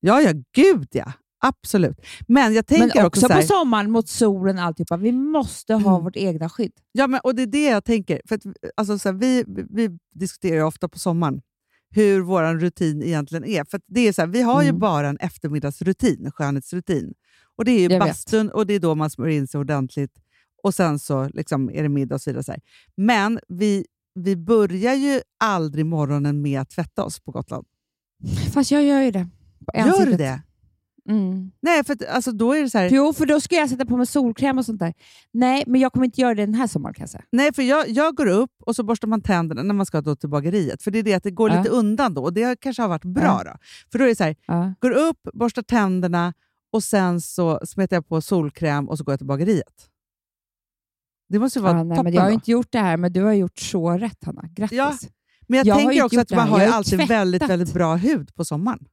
Ja, ja, gud ja. Absolut. Men jag tänker Men också, också så här, på sommaren mot solen och alltihopa. Vi måste ha Mm. vårt egna skydd. Ja, men, och det är det jag tänker. För att, alltså, så här, vi, vi diskuterar ju ofta på sommaren hur vår rutin egentligen är. För det är så här, vi har ju Mm. bara en eftermiddagsrutin, skönhetsrutin. Och det är ju Jag vet. bastun och det är då man smörjer in sig ordentligt och sen så liksom är det middag och så vidare. Men vi, vi börjar ju aldrig morgonen med att tvätta oss på Gotland. Fast jag gör ju det. Gör du det? Mm. Nej, för att, alltså, då är det så här... Jo, för då ska jag sätta på mig solkräm och sånt där. Nej, men jag kommer inte göra det den här sommaren kan jag säga. Nej, för jag, jag går upp och så borstar man tänderna när man ska då till bageriet. För det är det att det går Ja. lite undan då och det kanske har varit bra. Då. För då är det så här, Ja. går upp, borstar tänderna och sen så smetar jag på solkräm och så går jag till bageriet. Det måste ju vara Ja, nej, toppen men jag har då. inte gjort det här, men du har gjort så rätt Hanna. Grattis. Ja, Men jag, jag tänker också att man har ju alltid väldigt, väldigt bra hud på sommaren.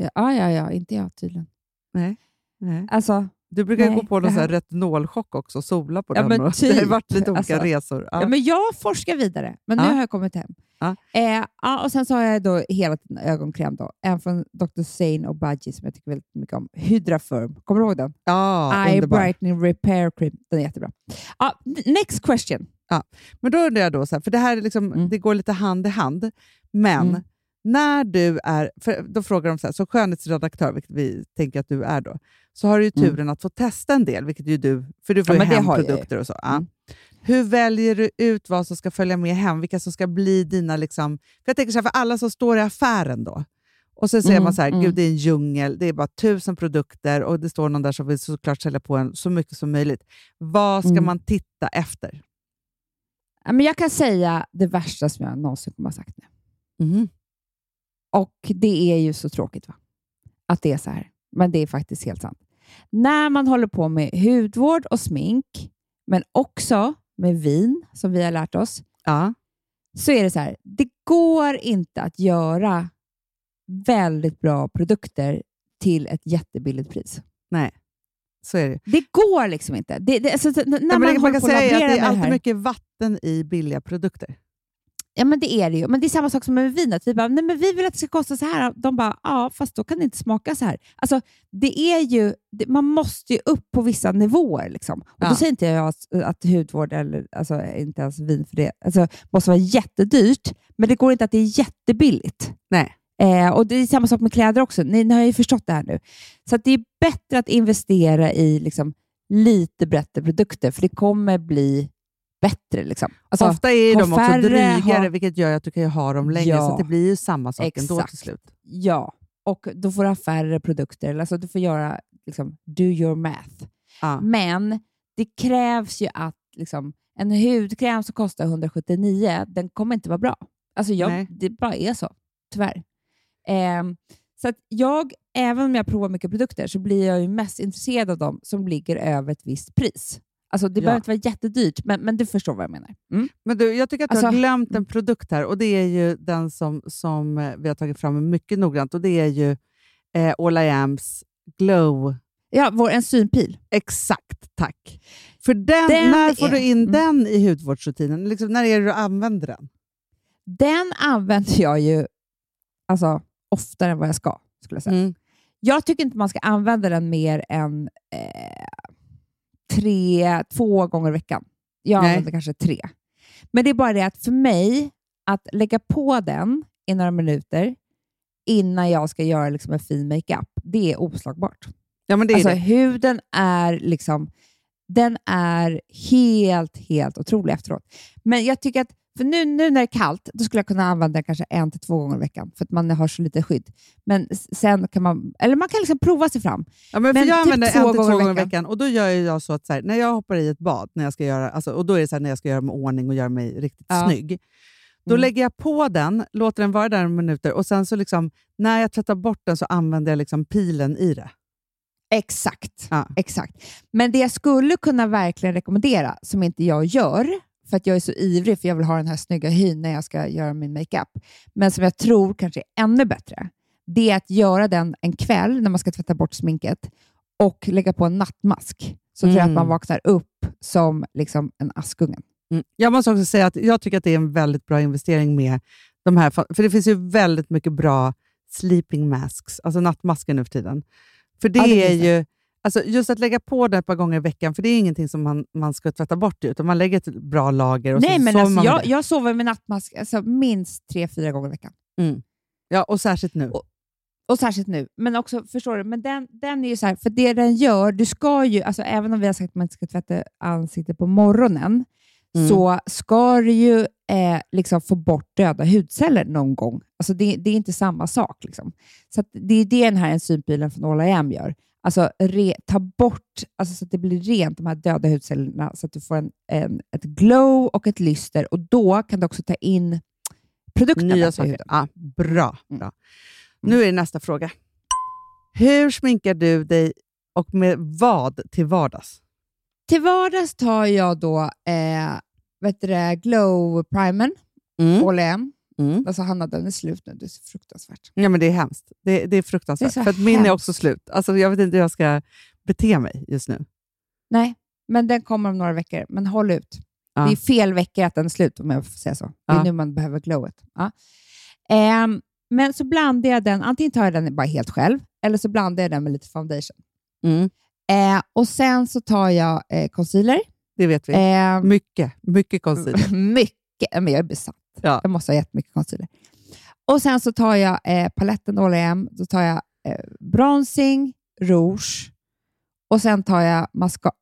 Ja, ja, ja, ja. inte jag tydligen. Nej. Nej. Alltså, Du brukar Nej, gå på någon här retinolchock också och sola på Ja, den. men och <laughs> Det har typ, varit lite olika alltså. resor. Ja. Ja. men jag forskar vidare, men Ja. nu har jag kommit hem. Ja. Eh, ja, och Sen så har jag då hela tiden ögonkräm, då. en från Dr. Sain och Budgie som jag tycker väldigt mycket om. Hydrafirm, kommer du ihåg den? ja, Eye underbar. Brightening Repair Cream. Den är jättebra. Ja, next question. Men då undrar jag då, så här, för det här är liksom, Mm. det går lite hand i hand, men Mm. När du är, för då frågar de så här, så skönhetsredaktör, vilket vi tänker att du är då, så har du ju Mm. turen att få testa en del, vilket ju du, för du får Ja, ju hem produkter och så. Ja. Mm. Hur väljer du ut vad som ska följa med hem? Vilka som ska bli dina... Liksom, för jag tänker så här, för alla som står i affären då, och så ser Mm, man så här, mm. gud det är en djungel, det är bara tusen produkter och det står någon där som vill såklart sälja på en så mycket som möjligt. Vad ska Mm. man titta efter? Ja, men jag kan säga det värsta som jag någonsin kommer ha sagt nu. Och det är ju så tråkigt va? att det är så här. Men det är faktiskt helt sant. När man håller på med hudvård och smink, men också med vin, som vi har lärt oss, Ja. så är det så här. Det går inte att göra väldigt bra produkter till ett jättebilligt pris. Nej, så är det. Det går liksom inte. Det, det, alltså, när Ja, man, man kan säga att det är alltid mycket vatten i billiga produkter. Ja, men det är det ju. Men det är samma sak som med vinet. Vi bara, nej men vi vill att det ska kosta så här. De bara, ja, fast då kan det inte smaka så här. Alltså, det är ju, det, man måste ju upp på vissa nivåer. Liksom. Och Ja. Då säger inte jag att, att hudvård, eller alltså, inte ens vin för det, alltså, måste vara jättedyrt, men det går inte att det är jättebilligt. Nej. Eh, och Det är samma sak med kläder också. Ni, ni har ju förstått det här nu. Så det är bättre att investera i liksom, lite bättre produkter, för det kommer bli bättre. Liksom. Alltså, Ofta är de också drygare, ha- vilket gör att du kan ju ha dem längre, Ja. så att det blir ju samma sak ändå Exakt. till slut. Ja, och då får du ha färre produkter. Alltså du får göra, liksom, do your math. Ja. Men det krävs ju att liksom, en hudkräm som kostar 179, den kommer inte vara bra. Alltså jag, Nej. det bara är så, tyvärr. Ehm, så jag, även om jag provar mycket produkter, så blir jag ju mest intresserad av de som ligger över ett visst pris. Alltså det Ja. behöver inte vara jättedyrt, men, men du förstår vad jag menar. Mm. Men du, jag tycker att du har Alltså- glömt en produkt här och det är ju den som, som eh, vi har tagit fram mycket noggrant och det är ju eh, All I Ams Glow. Ja, vår enzympil. Exakt, tack. För den, Den när får är- du in mm. den i hudvårdsrutinen? Liksom, när är det du använder den? Den använder jag ju alltså, oftare än vad jag ska, skulle jag säga. Mm. Jag tycker inte man ska använda den mer än eh, tre, två gånger i veckan. Jag Nej. använder kanske tre. Men det är bara det att för mig, att lägga på den i några minuter innan jag ska göra liksom en fin makeup, det är oslagbart. Ja, men det är Alltså det. huden är liksom, den är helt, helt otrolig efteråt. Men jag tycker att, för nu, nu när det är kallt, då skulle jag kunna använda den kanske en till två gånger i veckan, för att man har så lite skydd. Men sen kan man, eller man kan liksom prova sig fram. Ja, men för Men jag typ använder två en till två gånger gånger i veckan. och då gör jag så att så här, när jag hoppar i ett bad, när jag ska göra, alltså, och då är det så här, när jag ska göra mig ordning och göra mig riktigt Ja. snygg. Då Mm. lägger jag på den, låter den vara där några minuter och sen så liksom, när jag tvättar bort den så använder jag liksom pilen i det. Exakt. Ja. Exakt. Men det jag skulle kunna verkligen rekommendera, som inte jag gör, för att jag är så ivrig för jag vill ha den här snygga hyn när jag ska göra min makeup, men som jag tror kanske är ännu bättre, det är att göra den en kväll när man ska tvätta bort sminket och lägga på en nattmask. Så tror jag att Mm. man vaknar upp som liksom en Askungen. Mm. Jag måste också säga att jag tycker att det är en väldigt bra investering med de här, för det finns ju väldigt mycket bra sleeping masks, alltså nattmasker nu för tiden. För det, Ja, det är ju, alltså just att lägga på det ett par gånger i veckan, för det är ingenting som man, man ska tvätta bort, utan man lägger ett bra lager och Nej, så men sover alltså, jag, jag sover med nattmask alltså, minst tre, fyra gånger i veckan. Mm. Ja, och särskilt nu. Och- Och särskilt nu. Men också, förstår du, men den, den är ju så här, för det den gör, du ska ju, alltså även om vi har sagt att man inte ska tvätta ansiktet på morgonen, Mm. så ska du ju eh, liksom få bort döda hudceller någon gång. Alltså det, det är inte samma sak. Liksom. Så det är det den här enzympilen från All I Am gör. Alltså re, ta bort, alltså så att det blir rent, de här döda hudcellerna, så att du får en, en, ett glow och ett lyster. Och då kan du också ta in produkterna Nya saker. huden. Ja, bra. Mm. bra. Nu är det nästa fråga. Hur sminkar du dig och med vad till vardags? Till vardags tar jag då eh, vet du det, Glow Primern, Mm. Am. Mm. Alltså Hanna, den är slut nu. Det är så fruktansvärt. Ja, men det är hemskt. Det, det är fruktansvärt. Det är för att min är också slut. Alltså, jag vet inte hur jag ska bete mig just nu. Nej, men den kommer om några veckor. Men håll ut. Ja. Det är fel veckor att den är slut, om jag får säga så. Det är Ja. nu man behöver glowet. Ja. Ehm, men så blandar jag den, antingen tar jag den bara helt själv, eller så blandar jag den med lite foundation. Mm. Eh, och Sen så tar jag eh, concealer. Det vet vi. Eh, Mycket, mycket concealer. <laughs> mycket, men jag är besatt. Ja. Jag måste ha jättemycket concealer. Och sen så tar jag eh, paletten All Am, då tar jag eh, bronzing, rouge och sen tar jag mascara.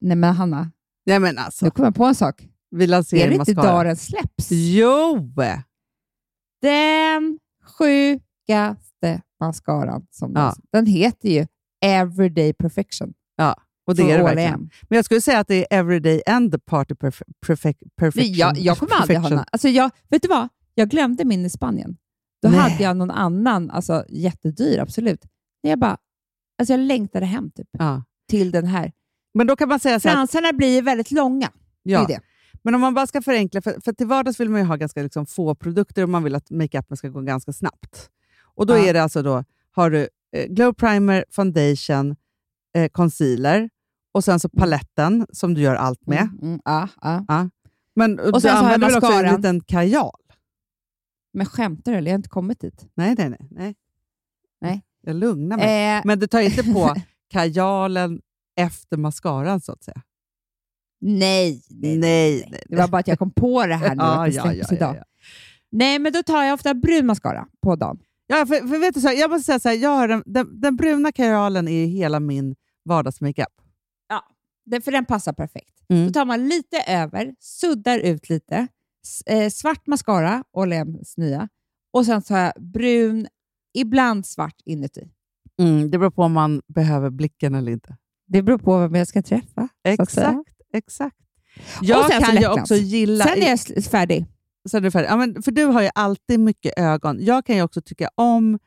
Nej men Hanna, Nej, men alltså, nu kommer jag på en sak. vi lanserar är det inte mascara. idag den släpps? Jo! Den sjukaste mascaran. Som Ja. Den heter ju Everyday Perfection. Och det är det verkligen. Men jag skulle säga att det är everyday and the party perf- perfect, perfection. Jag, jag kommer aldrig ha perfection. Alltså jag, vet du vad? Jag glömde min i Spanien. Då Nej. hade jag någon annan, alltså jättedyr, absolut. Men Jag bara, alltså jag längtade hem typ, Ja. till den här. Men då kan man säga så här, att- Fransarna blir väldigt långa. ja. Det det. Men om man bara ska förenkla, för, för till vardags vill man ju ha ganska liksom, få produkter och man vill att makeupen ska gå ganska snabbt. Och då Ja. är det alltså då, har du eh, glow primer, foundation, eh, concealer och sen så paletten som du gör allt med. Mm, mm, ja, ja. Men och Och du sen använder väl också en liten kajal? Men skämtar du eller? Jag har inte kommit dit. Nej, nej, nej. nej. Nej. Jag lugnar mig. Eh, Men du tar inte på <laughs> kajalen efter mascaran så att säga? nej, nej, Nej, nej, Det var bara att jag kom på det här <laughs> nu, Ja, att ja, ja, idag. ja. Nej, men då tar jag ofta brun mascara på dagen. Ja, för, för vet du, så här, jag måste säga så här, jag har den, den, den bruna kajalen är hela min vardagsmakeup. Den, för den passar perfekt. Mm. Då tar man lite över, suddar ut lite, eh, svart mascara, Olems nya, och sen tar jag brun, ibland svart inuti. Mm, det beror på om man behöver blicken eller inte. Det beror på vem jag ska träffa. Exakt, exakt. Jag så kan ju också gilla... Sen är jag färdig. Sen är du färdig. Ja, men, för du har ju alltid mycket ögon. Jag kan ju också tycka om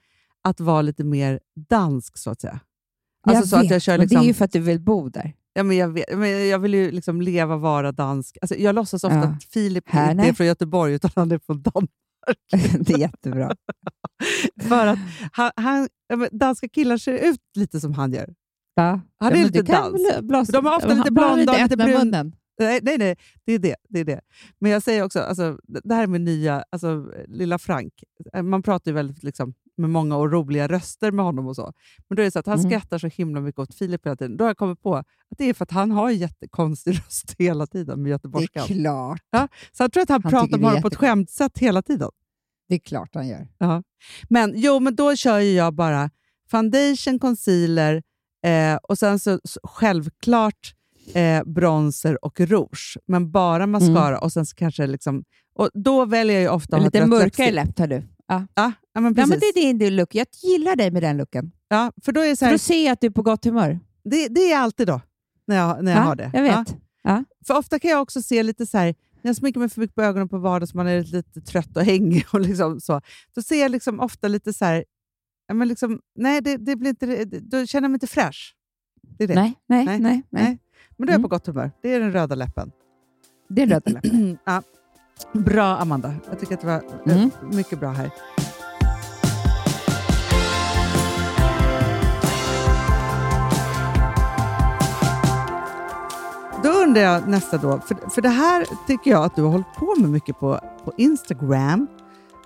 att vara lite mer dansk, så att säga. Alltså jag så att vet, jag kör men liksom, det är ju för att du vill bo där. ja, men jag, vet, men jag vill ju liksom leva, vara dansk. Alltså jag låtsas ofta Ja. att Filip Här, inte är från Göteborg, utan han är från Danmark. <laughs> det är jättebra. <laughs> För att han, han, men danska killar ser ut lite som han gör. Ja. Han är men lite du kan dans. väl blåsa- De har ofta lite blonda och lite brun- munnen. Nej, nej, nej det, är det, det är det. Men jag säger också, alltså, det här med nya, alltså, lilla Frank, man pratar ju väldigt liksom, med många och roliga röster med honom och så. Men då är det så att han Mhm. skrattar så himla mycket åt Filip hela tiden. Då har jag kommit på att det är för att han har en jättekonstig <laughs> röst hela tiden med Det är göteborgskan. klart. Så jag tror att han, Han pratar med honom på ett skämtsätt hela tiden. Det är klart han gör. Men jo, men då kör jag bara foundation, concealer eh, och sen så, så självklart eh, bronzer och rouge. Men bara mascara och sen så kanske liksom... Och då väljer jag ofta Lite mörkare läpp tar du. Ja. Ja, ja, men Ja, precis. men det är din look. Jag gillar dig med den looken. ja, för då är det så För här, då ser jag att du är på gott humör. det, det är alltid då, när jag, när jag ja, har det. Jag Ja. vet. Ja. För ofta kan jag också se lite så här, när jag sminkar mig för mycket på ögonen på vardagen så man är lite trött och hängig och liksom så. Då ser jag liksom ofta lite så här, ja, men liksom, nej, det, det blir inte, det- då känner jag mig inte fräsch. Det är det. Nej, nej, Nej, nej, nej. Men då är jag Mm. på gott humör. Det är den röda läppen. Det är röda läpp. <clears throat> ja. Bra, Amanda. Jag tycker att det var eh, mm. mycket bra här. Då undrar jag nästa då, för, för det här tycker jag att du har hållit på med mycket på, på Instagram.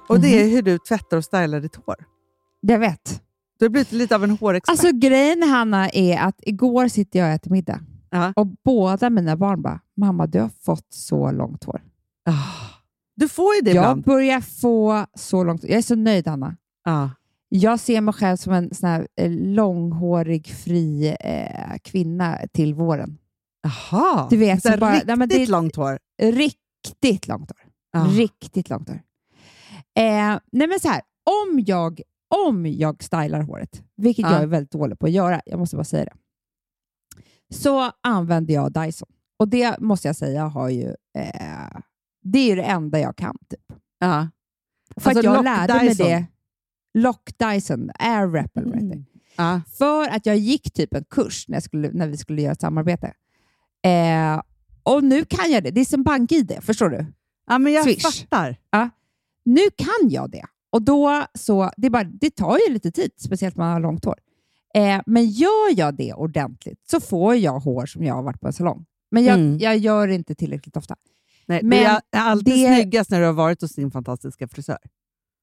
Och mm. Det mm-hmm. är hur du tvättar och stylar ditt hår. Jag vet. Du har blivit lite av en hårexpert. Alltså grejen Hanna är att igår sitter jag och äter middag uh -huh. och båda mina barn bara, mamma du har fått så långt hår. Ah. Du får ju det Jag ibland. börjar få så långt Jag är så nöjd Hanna. Ja. Jag ser mig själv som en sån här eh, långhårig, fri eh, kvinna till våren. Jaha, Du vet, så bara- riktigt nej, det- långt hår. Riktigt långt hår. Ja. Riktigt långt hår. Eh, nej men så här, om jag, om jag stylar håret, vilket Ja. jag är väldigt dålig på att göra, jag måste bara säga det, så använder jag Dyson. Och det måste jag säga har ju, eh, det är ju det enda jag kan. Typ. Ja. För Alltså att jag lärde mig Dyson. det. Lock Dyson, Air heter. Mm. Ja. För att jag gick typ en kurs när, skulle, när vi skulle göra ett samarbete. Eh, och nu kan jag det. Det är som bank-id, förstår du? ja, men jag Swish. fattar. Nu kan jag det. Och då så, det, bara, det tar ju lite tid, speciellt om man har långt hår. Eh, men gör jag det ordentligt så får jag hår som jag har varit på en salong. Men jag, Mm. jag gör det inte tillräckligt ofta. Nej, Men men det är alltid det- snyggast när du har varit hos din fantastiska frisör.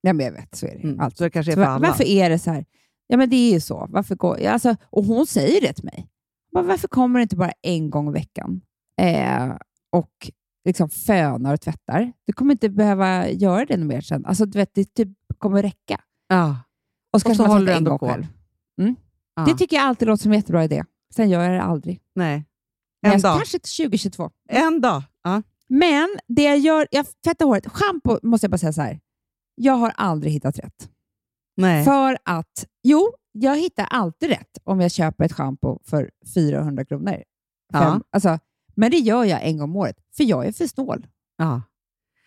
Nej, men jag vet, så är det. Mm. Alltid. Så det kanske är för alla. varför är det så här? Ja, men det är ju så. Varför går, ja, alltså, och hon säger det till mig. Varför kommer du inte bara en gång i veckan eh, och liksom fönar och tvättar? Du kommer inte behöva göra det mer sen. Alltså, du vet, det typ kommer räcka. Ja. Och så Och så håller du en ändå på. själv. Ja. Det tycker jag alltid låter som en jättebra idé. Sen gör jag det aldrig. Nej. Men En jag, dag. kanske till 2022. En dag. Ja. Men det jag gör, jag tvättar håret. Schampo måste jag bara säga så här. Jag har aldrig hittat rätt. Nej. För att, jo, jag hittar alltid rätt om jag köper ett schampo för 400 kronor. Ja. Alltså, men det gör jag en gång om året, för jag är för snål. Ja.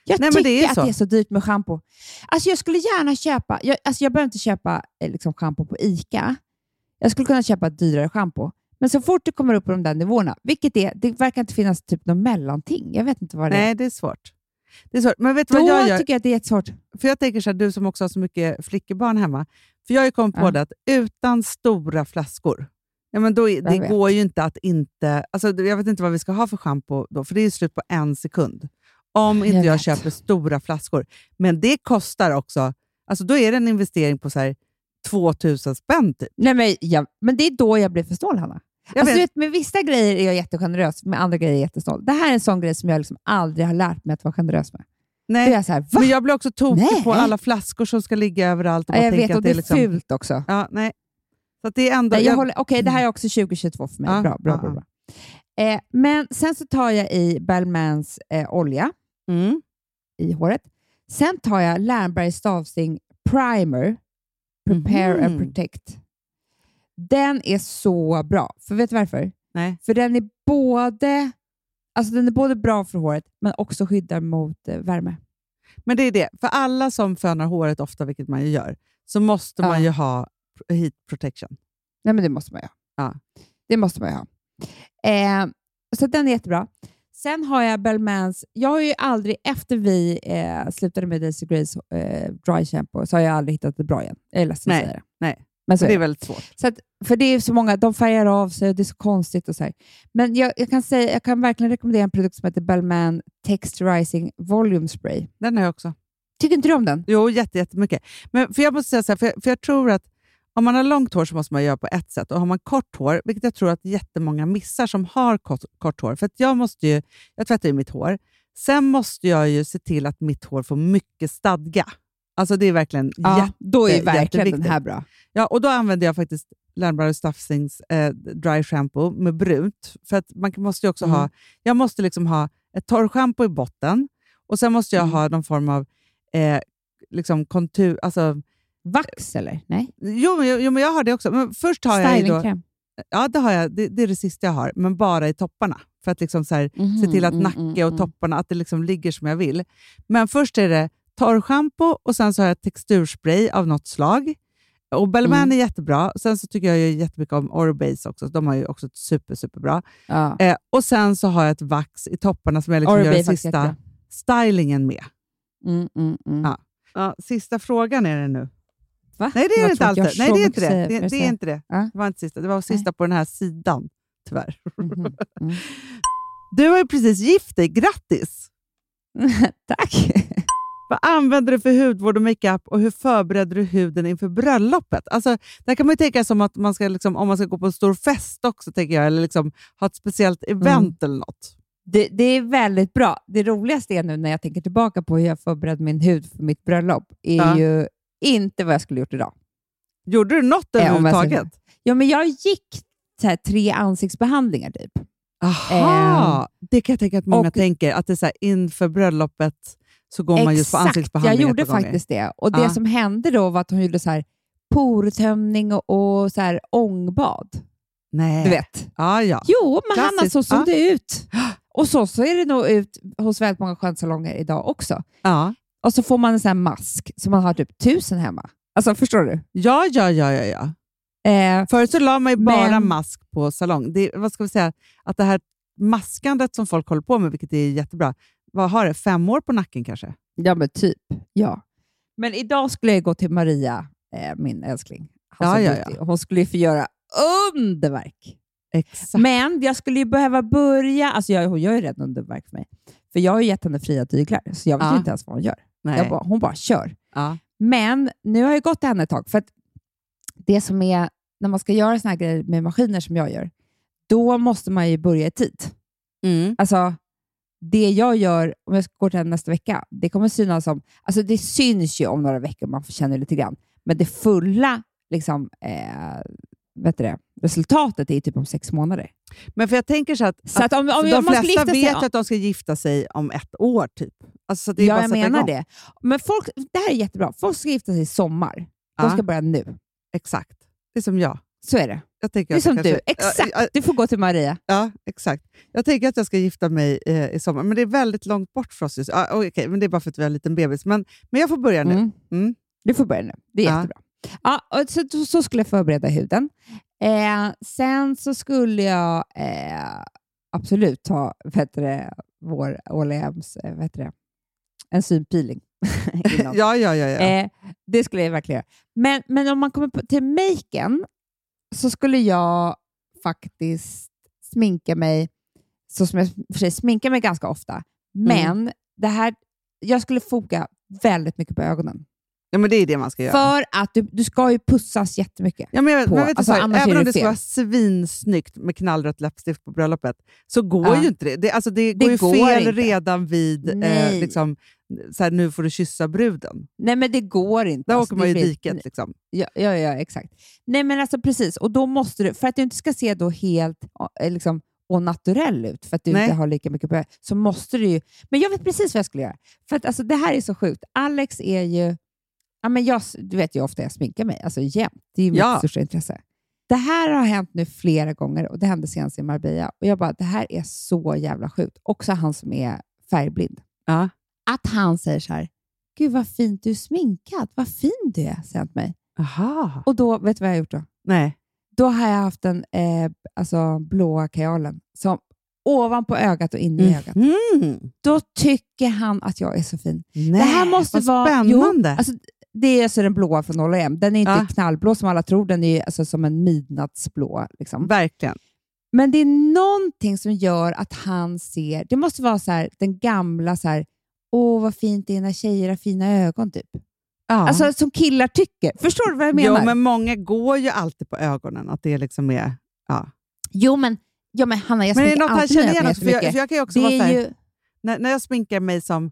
Jag Nej, tycker det är att så. det är så dyrt med schampo. Alltså jag skulle gärna köpa, jag, alltså jag behöver inte köpa eh, liksom schampo på ICA. Jag skulle kunna köpa ett dyrare schampo. Men så fort det kommer upp på de där nivåerna, vilket är, det verkar inte finnas typ något mellanting. Jag vet inte vad det är. Nej, det är svårt. Det är svårt. Men vet du Då vad jag gör? tycker jag att det är jättesvårt. För jag tänker så här, du som också har så mycket flickebarn hemma. För jag har ju kommit på Ja. det att utan stora flaskor, ja, men då, det vet. går ju inte att inte... Alltså, jag vet inte vad vi ska ha för schampo då, för det är slut på en sekund. Om inte Jag jag, vet. köper stora flaskor. Men det kostar också... Alltså då är det en investering på så här 2000 spänn typ. Nej, men, jag, men det är då jag blir för snål, Hanna. Jag Alltså, vet. du vet, med vissa grejer är jag jättegenerös, med andra grejer är jag jättesnål. Det här är en sån grej som jag liksom aldrig har lärt mig att vara generös med. Nej, jag här, men jag blir också tokig Nej. på alla flaskor som ska ligga överallt. Och Ja, jag vet, och det är liksom, fult också. Ja, nej. Så det är ändå... Nej, jag jag- håller, Okej, det här är också 2022 för mig. Ja, bra, bra, bra, bra. Eh, men sen så tar jag i Bellmans eh, olja Mm. i håret. Sen tar jag Lernberg Stavsing Primer, Prepare and Mhm. Protect. Den är så bra. För vet du varför? Nej. För den är både Alltså den är både bra för håret, men också skyddar mot eh, värme. Men det är det. För alla som fönar håret ofta, vilket man ju gör, så måste Ja. man ju ha heat protection. Nej, men det måste man ju ha. Ja. Det måste man ju ha. Eh, så den är jättebra. Sen har jag Bellmans. Jag har ju aldrig, efter vi eh, slutade med Daisy Grace eh, Dry Shampoo, så har jag aldrig hittat det bra igen. Jag är ledsen att säga det. nej. Men så det är väldigt svårt. Så att, för det är så många, de färgar av sig och det är så konstigt. och så här. Men jag, jag, kan säga, jag kan verkligen rekommendera en produkt som heter Bellman Texturizing Volume Spray. Den har jag också. Tycker inte du om den? Jo, jätte, jättemycket. Men för jag måste säga så här, för jag, för jag tror att om man har långt hår så måste man göra på ett sätt och har man kort hår, vilket jag tror att jättemånga missar som har kort, kort hår, för att jag måste ju, jag tvättar ju mitt hår, sen måste jag ju se till att mitt hår får mycket stadga. Alltså det är verkligen jätte, då är verkligen den här bra. Ja, och då använder jag faktiskt Lernberg Staffsings eh, dry shampoo med brunt. För att man måste ju också Mm. ha, jag måste liksom ha ett torrschampo i botten och sen måste jag Mm. ha någon form av eh, liksom kontur... Alltså, Vax eller? Nej? jo, men, jo, men jag har det också. Men först har jag då, ja, det, har jag, det, det är det sista jag har, men bara i topparna. För att liksom så här, Mhm, se till att mm, nacke mm, och mm. topparna att det liksom ligger som jag vill. Men först är det torrschampo och sen så har jag texturspray av något slag. Och Bellman Mm. är jättebra. Sen så tycker jag ju jättemycket om Orobase också. De har ju också ett super, superbra. Ja. Eh, och sen så har jag ett vax i topparna som jag liksom Oral-B gör sista stylingen med. Mm, mm, mm. Ja. Ja, sista frågan är det nu. Va? Nej, det är Jag inte alltid. Nej, det är inte det. Det, det är inte det. Det var inte sista. Det var sista på den här sidan, tyvärr. Mhm, mm. <laughs> Du har ju precis gift dig. Grattis! <laughs> Tack! Vad använder du för hudvård och makeup och hur förbereder du huden inför bröllopet? Alltså, där kan man ju tänka som att man ska, liksom, om man ska gå på en stor fest också, tänker jag, eller liksom, ha ett speciellt event eller något. Det, det är väldigt bra. Det roligaste är nu när jag tänker tillbaka på hur jag förberedde min hud för mitt bröllop, är Ja. ju inte vad jag skulle gjort idag. Gjorde du något Eh, överhuvudtaget? Ja, men jag gick här, tre ansiktsbehandlingar typ. Aha, det kan jag tänka att många och- tänker, att det är så här, inför bröllopet så går man just på Exakt, ansiktsbehandling jag gjorde faktiskt det. Och det Ja. som hände då var att hon gjorde så här portömning och, och så här ångbad. Nej. Du vet. Ja, ja. Jo, men Hanna, Klassiskt. så såg Ja. det ut. Och så, så är det nog ut hos väldigt många skönsalonger idag också. ja. Och så får man en sån här mask som man har typ tusen hemma. Alltså, förstår du? Ja, ja, ja, ja, ja. Eh, Förut så la man ju bara Men- mask på salong. Det, vad ska vi säga? Att det här maskandet som folk håller på med, vilket är jättebra, vad har det? Fem år på nacken kanske? ja, men typ. Ja. Men idag skulle jag gå till Maria, eh, min älskling. Ja, ja, Beauty. Hon skulle ju få göra underverk. Exakt. Men jag skulle ju behöva börja... Alltså jag, hon gör ju redan underverk för mig. För jag har ju gett henne fria tyglar, så jag vet Ja. ju inte ens vad hon gör. Bara, hon bara kör. ja. Men nu har jag gått till henne ett tag. För det som är, när man ska göra såna här grejer med maskiner som jag gör, då måste man ju börja i tid. Mm. Alltså, det jag gör, om jag ska gå till henne nästa vecka, det kommer synas som... Alltså det syns ju om några veckor, man får känna lite grann. Men det fulla liksom, eh, vet det, resultatet är typ om sex månader. Men för jag tänker så att, Så att om, om, om de flesta sig, vet ju att de ska gifta sig om ett år, typ. Alltså, så det är ja, bara jag menar igång. det. Men folk, det här är jättebra. Folk ska gifta sig i sommar. De Ja. ska börja nu. Exakt. Det är som jag. Så är det. Jag tänker Det är som jag du. kanske- Exakt. Ja, Du får gå till Maria. ja, exakt. Jag tänker att jag ska gifta mig eh, i sommar, men det är väldigt långt bort för oss just ah, Okej, men det är bara för att vi har en liten bebis. Men, men jag får börja nu. Mm. Mm. Du får börja nu. Det är Ja. jättebra. Ja, och så, så skulle jag förbereda huden. Eh, sen så skulle jag eh, absolut ta heter det, vår Åhléns eh, vad heter det, en synpeeling. <laughs> innan. <laughs> Ja, ja, ja. ja. Eh, det skulle jag verkligen göra. Men, men om man kommer på, till maken så skulle jag faktiskt sminka mig, så som jag för sig sminkar mig ganska ofta, men det här, jag skulle foka väldigt mycket på ögonen. Ja, men det är det man ska göra. För att du, du ska ju pussas jättemycket. Ja, men jag, på- men vet alltså, så även om det ska vara svinsnyggt med knallrött läppstift på bröllopet, så går Ja. ju inte det. Det, alltså, det, Det går ju går fel inte. redan vid eh, liksom, så här, nu får du kyssa bruden. Nej, men det går inte. Där Alltså, åker man ju i diket. Liksom. Ja, ja, ja, exakt. Nej, men alltså precis. Och då måste du, för att du inte ska se då helt eh, liksom, och naturell ut, för att du Nej. inte har lika mycket på så måste du ju... Men jag vet precis vad jag skulle göra. För att alltså, det här är så sjukt. Alex är ju... Ja, men jag, du vet ju ofta jag sminkar mig, alltså jämt. Det är ju mitt Ja. största intresse. Det här har hänt nu flera gånger och det hände senast i Marbella. Och jag bara, det här är så jävla sjukt. Också han som är färgblind. Ja. Att han säger så här, gud vad fint du är sminkad, vad fin du är, säger han till mig. Aha. Och då, vet du vad jag har gjort då? Nej. Då har jag haft den eh, alltså, blåa kajalen som ovanpå ögat och inne i ögat. Mhm. Då tycker han att jag är så fin. Nej, det här måste vad vara... spännande. Jo, alltså, det är alltså den blåa från 0M. Den är inte Ja. knallblå som alla tror. Den är alltså som en midnattsblå. Liksom. Verkligen. Men det är någonting som gör att han ser... Det måste vara så här, den gamla, så här, åh vad fint det är när tjejer har fina ögon. typ. Ja. Alltså Som killar tycker. Förstår du vad jag menar? Jo, men många går ju alltid på ögonen. Att det liksom är... Ja. Jo, men, jo, men Hanna, jag Men sminkar alltid mina ögon jag, jättemycket. för jag kan också Det vara ju... när, när jag sminkar mig som...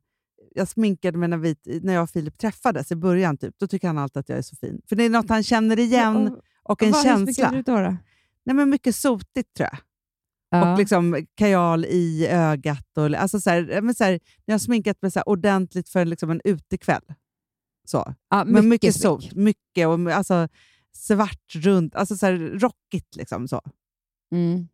Jag sminkade mig när, vi, när jag och Filip träffades i början, typ, då tycker han alltid att jag är så fin. För det är något han känner igen och en Vad- hur känsla. du då? då? Nej, men mycket sotigt tror jag. Ja. Och liksom kajal i ögat. Och, alltså så här, ja, men så här, jag har sminkat mig så ordentligt för liksom en utekväll. Så. ja, Men mycket, smink. sot. Mycket och alltså, svart runt. Alltså så här, rockigt. Liksom, så. Mm.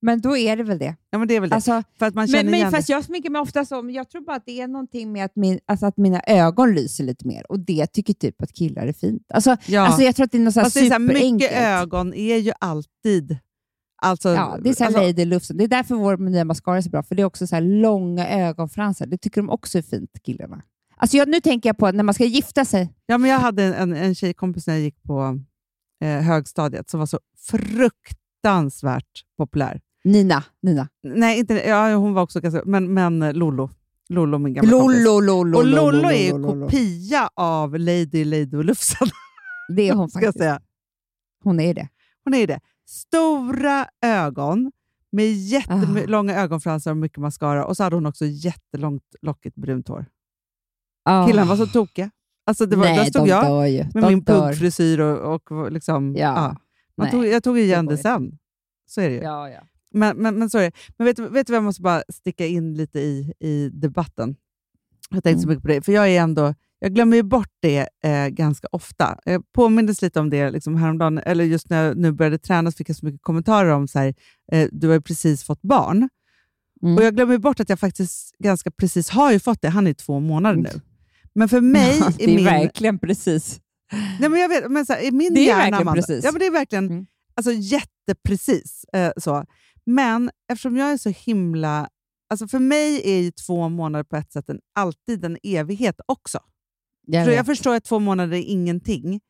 Men då är det väl det. Ja, men det är väl det. Alltså, för att man känner men, men, igen fast det. jag sminkar mig ofta så, men jag tror bara att det är någonting med att, min, alltså att mina ögon lyser lite mer och det tycker typ att killar är fint. Alltså, Ja. alltså jag tror att det är något så här Fast det är så här, mycket superenkelt. ögon är ju alltid... Alltså, Ja, det är så här alltså, Lufsen. Det är därför vår nya mascara är så bra, för det är också så här långa ögonfransar. Det tycker de också är fint, killarna. Alltså jag, nu tänker jag på när man ska gifta sig. Ja, men jag hade en, en, en tjejkompis när jag gick på eh, högstadiet som var så fruktansvärt populär. Nina. Nina. Nej, inte, ja, hon var också ganska... Men, men Lollo. Lollo, min gamla kompis. Lollo, Lollo, Och Lollo Lollo, är ju Lollo. kopia av Lady Lady och Lufsen. Det är <laughs> hon ska faktiskt. säga. Hon är det. Hon är det. Stora ögon med jättelånga ögonfransar och mycket mascara. Och så hade hon också jättelångt lockigt brunt hår. Ah. Killarna var så tokiga. Alltså det var, Nej, där stod jag dör med de min dör. puggfrisyr och, och liksom... Ja. ja. Man Nej, tog, jag tog igen det inte. sen. Så är det ju. Ja, ja. Men, men, men, det. men vet, vet du vad jag måste bara sticka in lite i, i debatten? Jag har tänkt så Mm. mycket på det, för jag är ändå... Jag glömmer ju bort det eh, ganska ofta. Jag påmindes lite om det liksom häromdagen, eller just när jag nu började träna så fick jag så mycket kommentarer om så här, eh, du har ju precis fått barn. Mm. Och Jag glömmer ju bort att jag faktiskt ganska precis har ju fått det. Han är två månader nu. Men för mig, <laughs> Ja, det är min, verkligen precis. Nej, men jag vet, men så här, i min Det är hjärna, verkligen Amanda, precis. Ja, men det är verkligen Mm. alltså, jätteprecis. Eh, så. Men eftersom jag är så himla... Alltså för mig är ju två månader på ett sätt en, alltid en evighet också. Jag Så jag förstår att två månader är ingenting.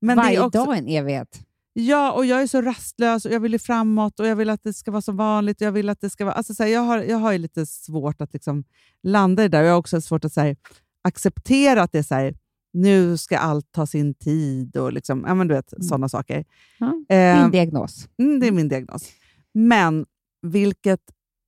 Men Varje det är också, dag är en evighet. Ja, och jag är så rastlös och jag vill ju framåt och jag vill att det ska vara som vanligt. och Jag, vill att det ska vara, alltså, så här, jag, har, jag har ju lite svårt att liksom, landa i det där. och Jag har också svårt att så här, acceptera att det är så här, nu ska allt ta sin tid och liksom, ja, men du vet, sådana saker. Ja, Eh, Din diagnos. Mm, det är min diagnos. Men vilket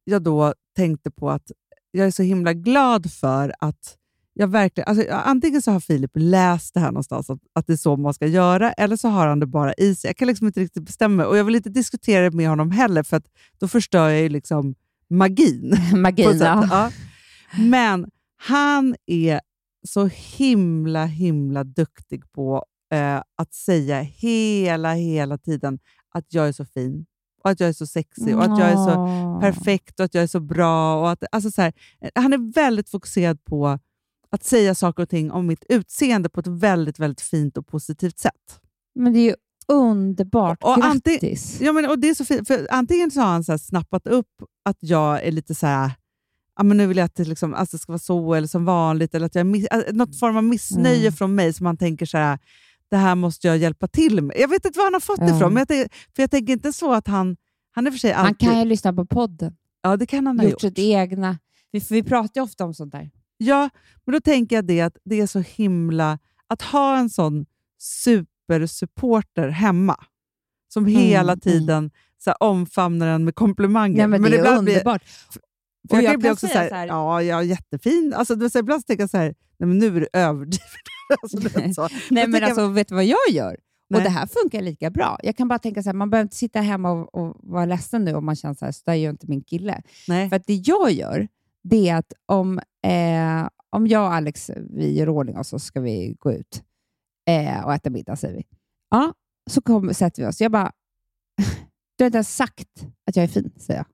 jag då tänkte på att jag är så himla glad för att jag verkligen... Alltså, antingen så har Filip läst det här någonstans, att, att det är så man ska göra, eller så har han det bara i sig. Jag kan liksom inte riktigt bestämma. Och jag vill inte diskutera det med honom heller, för att då förstör jag ju liksom magin. <laughs> Magina. sätt. Ja. Men han är så himla, himla duktig på eh, att säga hela, hela tiden att jag är så fin och att jag är så sexig och att jag är så perfekt och att jag är så bra. Och att, alltså så här, han är väldigt fokuserad på att säga saker och ting om mitt utseende på ett väldigt, väldigt fint och positivt sätt. Men det är ju underbart. Och ante- Grattis! Ja, men, och det är så fint, för antingen så har han så här snappat upp att jag är lite så här, ja, men nu vill jag att det liksom, alltså, ska vara så eller som vanligt, eller att jag miss, något form av missnöje Mm. från mig som han tänker så här, det här måste jag hjälpa till med. Jag vet inte var han har fått det ifrån, men jag tänker, för jag tänker inte så att han, han är för sig Han alltid... kan ju lyssna på podden. ja, det kan han ha Gjort gjort. sitt egna. Vi, vi pratar ju ofta om sånt där. Ja, men då tänker jag det att det är så himla... Att ha en sån supersupporter hemma som hela mm. tiden så här, omfamnar en med komplimanger. Nej, men det är ibland blir- underbart. För Och jag, jag kan bli också så här, så här- ja, jag är jättefin. Alltså, det säga, ibland så tänker jag så här, nej men nu är du överdriven. <laughs> alltså, du vet så. Nej, Jag men alltså, vet du vad jag gör? Nej. Och Det här funkar lika bra. Jag kan bara tänka så här, man behöver inte sitta hemma och, och vara ledsen nu om man känner så här, så där gör inte min kille. nej. För att det jag gör, det är att om, eh, om jag och Alex vi gör ordning oss så ska vi gå ut eh, och äta middag, säger vi. Ja, så kom, sätter vi oss. Jag bara, <laughs> du har inte ens sagt att jag är fin, säger jag.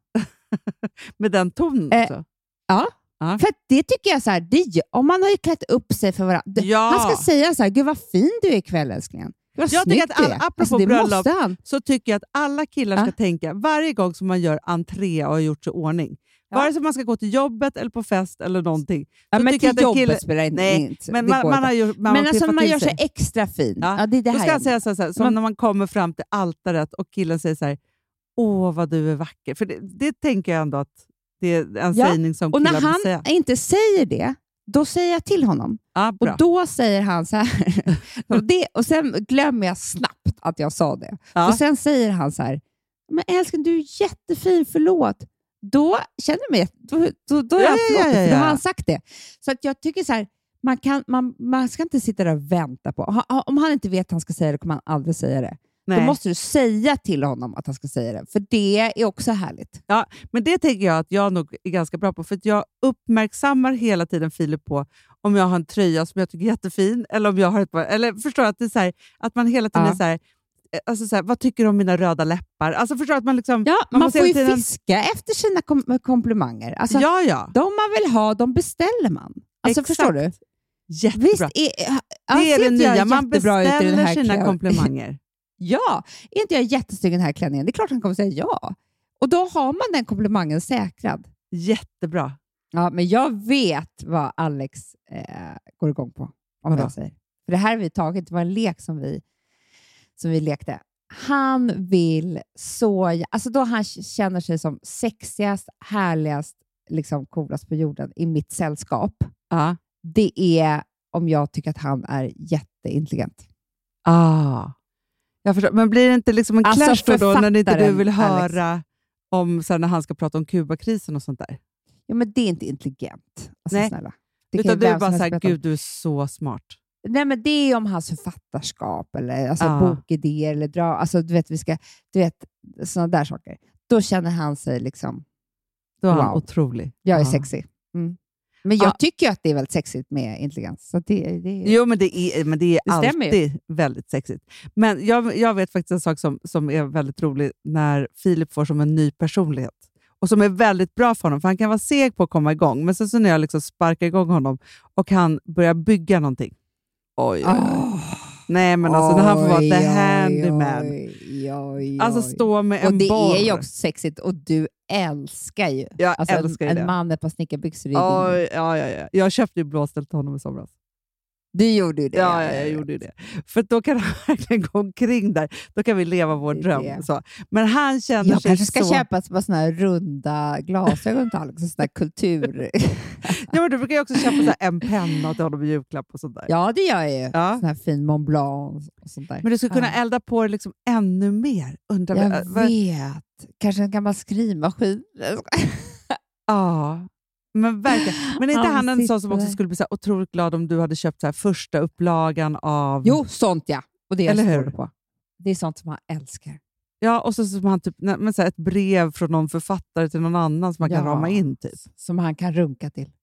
<laughs> Med den tonen Eh, också. Ja, Ja. för det tycker jag så här, det, om man har ju klätt upp sig för varandra. Ja. Han ska säga så här, gud vad fin du är ikväll älsklingen. Vad Jag tycker att du all- är. apropå alltså, bröllop-. Så tycker jag att alla killar ska Ja. tänka, varje gång som man gör entré och har gjort sig i ordning, Ja. vare sig man ska gå till jobbet eller på fest eller någonting. Ja, men till jobbet kille- spelar inte Nej, inte- Men man, man har ju man Men har alltså man gör sig extra fin. Ja. Ja. det är det Då här ska jag säga så här, som när man kommer fram till altaret och killen säger så här, åh vad du är vacker. För det, det tänker jag ändå att det är en Ja, sägning som Och killar när han säga. inte säger det, då säger jag till honom. Bra. Och då säger han så här. <laughs> och, det, och sen glömmer jag snabbt att jag sa det. ja. Och sen säger han så här, men älskling du är jättefin, förlåt. Då känner jag mig, då, då, då är Ja, jag ja, ja, ja, då har han sagt det. Så att jag tycker så här, man, kan, man, man ska inte sitta där och vänta på. Om han inte vet att han ska säga det kommer han aldrig säga det. Nej. Då måste du säga till honom att han ska säga det, för det är också härligt. Men det tänker jag att jag nog är ganska bra på, för jag uppmärksammar hela tiden Filip på om jag har en tröja som jag tycker är jättefin, eller om jag har ett par, eller förstår att, det är här, att man hela tiden Ja. är så här, eh, alltså så här, vad tycker du om mina röda läppar? Alltså förstår att man liksom... Ja, man, måste får ju tiden- fiska efter sina kom komplimanger. Alltså, ja, ja. De man vill ha, de beställer man. Alltså, Exakt. förstår du? Jättebra. Visst, är, ja, det är det nya, man beställer sina klänningen? komplimanger. Ja, är inte jag jättesnygg i den här klänningen? Det är klart han kommer säga ja. Och då har man den komplimangen säkrad. Jättebra. Ja, men jag vet vad Alex eh, går igång på. Om Vadå? jag säger. För det här har vi tagit, det var en lek som vi, som vi lekte. han vill så... Alltså då han känner sig som sexigast, härligast, liksom coolast på jorden i mitt sällskap. Ja. Det är om jag tycker att han är jätteintelligent. Ah. Jag förstår. Men blir det inte liksom en Alltså, clash då, då när inte du vill Alex. höra om så här, när han ska prata om Kubakrisen och sånt där? Ja, men det är inte intelligent. Alltså, Nej. Snälla. Det Utan du är bara helst så här, prata om. gud du är så smart. Nej, men det är om hans författarskap eller alltså, Ja. bokidéer eller dra, alltså, du vet, vi ska, du vet, sådana där saker. Då känner han sig liksom, Då är han Wow. otrolig. jag är Ja. sexig. Mm. Men jag Ja. tycker att det är väldigt sexigt med intelligens. Så det, det, Jo, men det är, men det är Det alltid väldigt sexigt. Men jag, jag vet faktiskt en sak som, som är väldigt rolig när Filip får som en ny personlighet. Och som är väldigt bra för honom, för han kan vara seg på att komma igång. Men sen så när jag liksom sparkar igång honom och han börjar bygga någonting. Oj, oj, oj. Nej, men alltså när han får vara Oj, the oj, handyman. oj, oj, Alltså oj. stå med en Och det borr. är ju också sexigt och du älskar ju. Jag Alltså, älskar ju en, det. en man med ett par snickarbyxor i Oj, ja, ja, ja. Jag köpte ju blåställ till honom i somras. Du gjorde ju det. Ja, ja, jag gjorde ju det. För då kan han <laughs> verkligen gå omkring där. Då kan vi leva vår dröm. Så. Men han känner Jag sig kanske ska så... köpa såna här runda glasögon till Alex, här kultur. <laughs> Ja, men du brukar ju också köpa så en penna till honom i julklapp och sånt där. ja, det gör jag ju. Ja. Sån här fin Mont Blanc och sånt där. Men du skulle kunna Ja. elda på det liksom ännu mer. Undrar Jag vad- vet. Kanske en gammal skrivmaskin. Ja, men verkligen. Men är inte Han han en sån som också skulle bli så otroligt glad om du hade köpt så första upplagan av... Jo, sånt ja. Och det är Eller hur? på. Det är sånt som han älskar. Ja, och så som han typ, men så ett brev från någon författare till någon annan som man kan Ja. rama in. typ. Som han kan runka till. <laughs>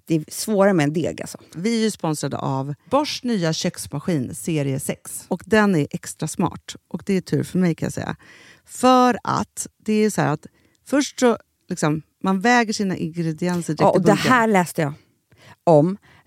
Det är svårare med en deg alltså. Vi är ju sponsrade av Bosch nya köksmaskin serie 6. Och den är extra smart. Och det är tur för mig kan jag säga. För att det är så här att först så liksom, man väger sina ingredienser direkt Ja, i och det bunken. här läste jag om.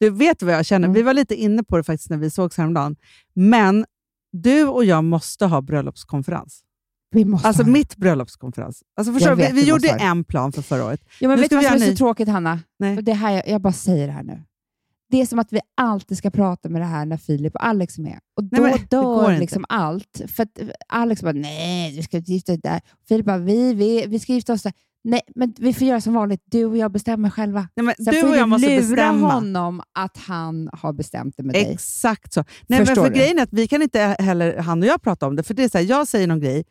Du vet vad jag känner? Mm. Vi var lite inne på det faktiskt när vi sågs häromdagen. Men du och jag måste ha bröllopskonferens. Vi måste Alltså ha mitt bröllopskonferens. Alltså förstår vet, vi vi vi gjorde ha en plan för förra året. Ja, men Nu vet du vi vad som är så tråkigt, Hanna? Nej. Det här, jag, jag bara säger det här nu. Det är som att vi alltid ska prata med det här när Filip och Alex är med. Och då Nej, men dör liksom allt. För Alex bara, nej, du ska inte gifta dig där. Filip bara, vi, vi, vi ska gifta oss där. Nej, men vi får göra som vanligt. Du och jag bestämmer själva. Nej, men Sen du får och du jag måste lura bestämma. honom att han har bestämt det med dig. Exakt så. Nej, men för du? grejen är att vi kan inte heller, han och jag, prata om det. För det är så här, Jag säger någon grej,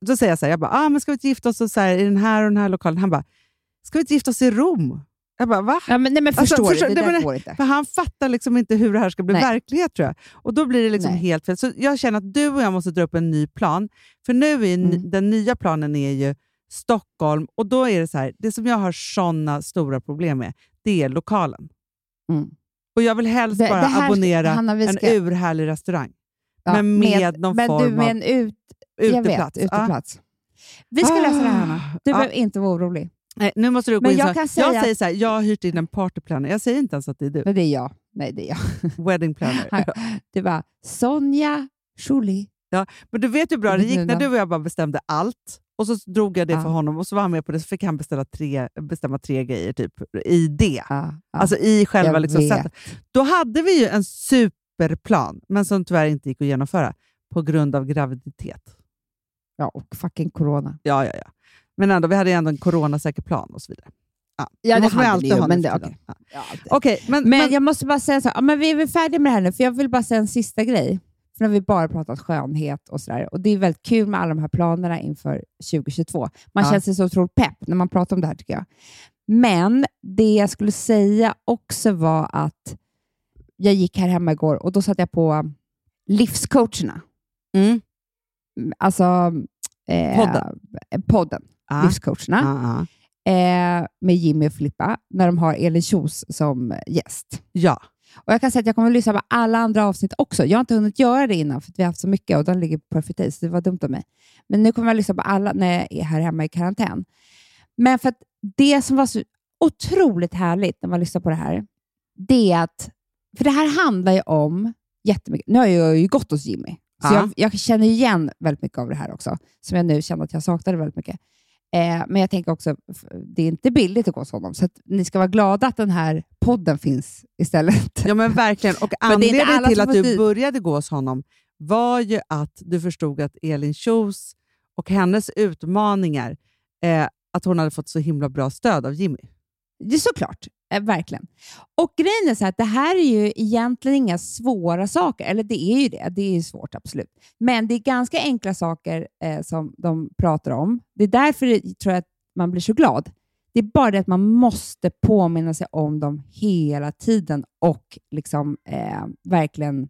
då säger jag så här, jag bara, ah, men ska vi inte gifta oss så här, i den här och den här lokalen? Han bara, ska vi inte gifta oss i Rom? Jag bara, va? Ja, men, nej, men Alltså, förstår förstår- du? Det men- går inte. För han fattar liksom inte hur det här ska bli Nej. verklighet tror jag. Och då blir det liksom Nej. helt fel. Så jag känner att du och jag måste dra upp en ny plan. För nu är Mm. den nya planen är ju Stockholm och då är det så här, det som jag har såna stora problem med, det är lokalen. Mm. Och jag vill helst Det- bara det här- abonnera Hanna, ska- en urhärlig restaurang. Ja, men med någon men form du med en ut, uteplats. vet, Ja. uteplats. Vi ska lösa det här, Hanna. Du Ja. behöver inte vara orolig. Nej, nu måste du gå Men in jag så. kan säga jag säger så här, jag har hyrt in en partyplanner. Jag säger inte ens att det är du. Men det är jag. Nej, det är jag. <laughs> Wedding planner. Det var Sonja Schuli. Men du vet hur bra det gick när du och jag bara bestämde allt. Och så drog jag det Ja. för honom och så var han med på det. Så fick han beställa tre, bestämma tre grejer typ, i det. Ja, ja. Alltså i själva Jag liksom vet. sättet. Då hade vi ju en superplan, men som tyvärr inte gick att genomföra på grund av graviditet. ja, och fucking corona. Ja, ja, ja. Men ändå, vi hade ju ändå en coronasäker plan och så vidare. Ja, Ja, det ju hade ni ju, men det- okej. Ja. Okej, men, Men, men, jag måste bara säga så men vi är väl färdiga med det här nu, för jag vill bara säga en sista grej. Nu har vi bara pratat skönhet och sådär. Och det är väldigt kul med alla de här planerna inför 2022. Man Ja. känner sig så otroligt pepp när man pratar om det här tycker jag. Men det jag skulle säga också var att jag gick här hemma igår och då satte jag på livscoacherna. Mm. Alltså eh, Podden. podden. Ja. livscoacherna, ja. eh, med Jimmy och Filippa, när de har Elin Kjos som gäst. ja. Och Jag kan säga att jag kommer att lyssna på alla andra avsnitt också. Jag har inte hunnit göra det innan, för vi har haft så mycket och de ligger på Perfect Day, så det var dumt av mig. Men nu kommer jag att lyssna på alla när jag är här hemma i karantän. Men för att det som var så otroligt härligt när man lyssnar på det här, det är att, för det här handlar ju om jättemycket. Nu har jag ju gått hos Jimmy, så Ja. jag, jag känner igen väldigt mycket av det här också, som jag nu känner att jag saknade väldigt mycket. Eh, men jag tänker också, det är inte billigt att gå hos honom, så ni ska vara glada att den här podden finns istället. Ja men verkligen. Och <laughs> anledningen till att du dit. började gå hos honom var ju att du förstod att Elin Kjos och hennes utmaningar, eh, att hon hade fått så himla bra stöd av Jimmy. Det är såklart, verkligen. Och grejen är så här, det här är ju egentligen inga svåra saker. Eller det är ju det, det är ju svårt absolut. Men det är ganska enkla saker eh, som de pratar om. Det är därför det, tror jag att man blir så glad. Det är bara det att man måste påminna sig om dem hela tiden och liksom eh, verkligen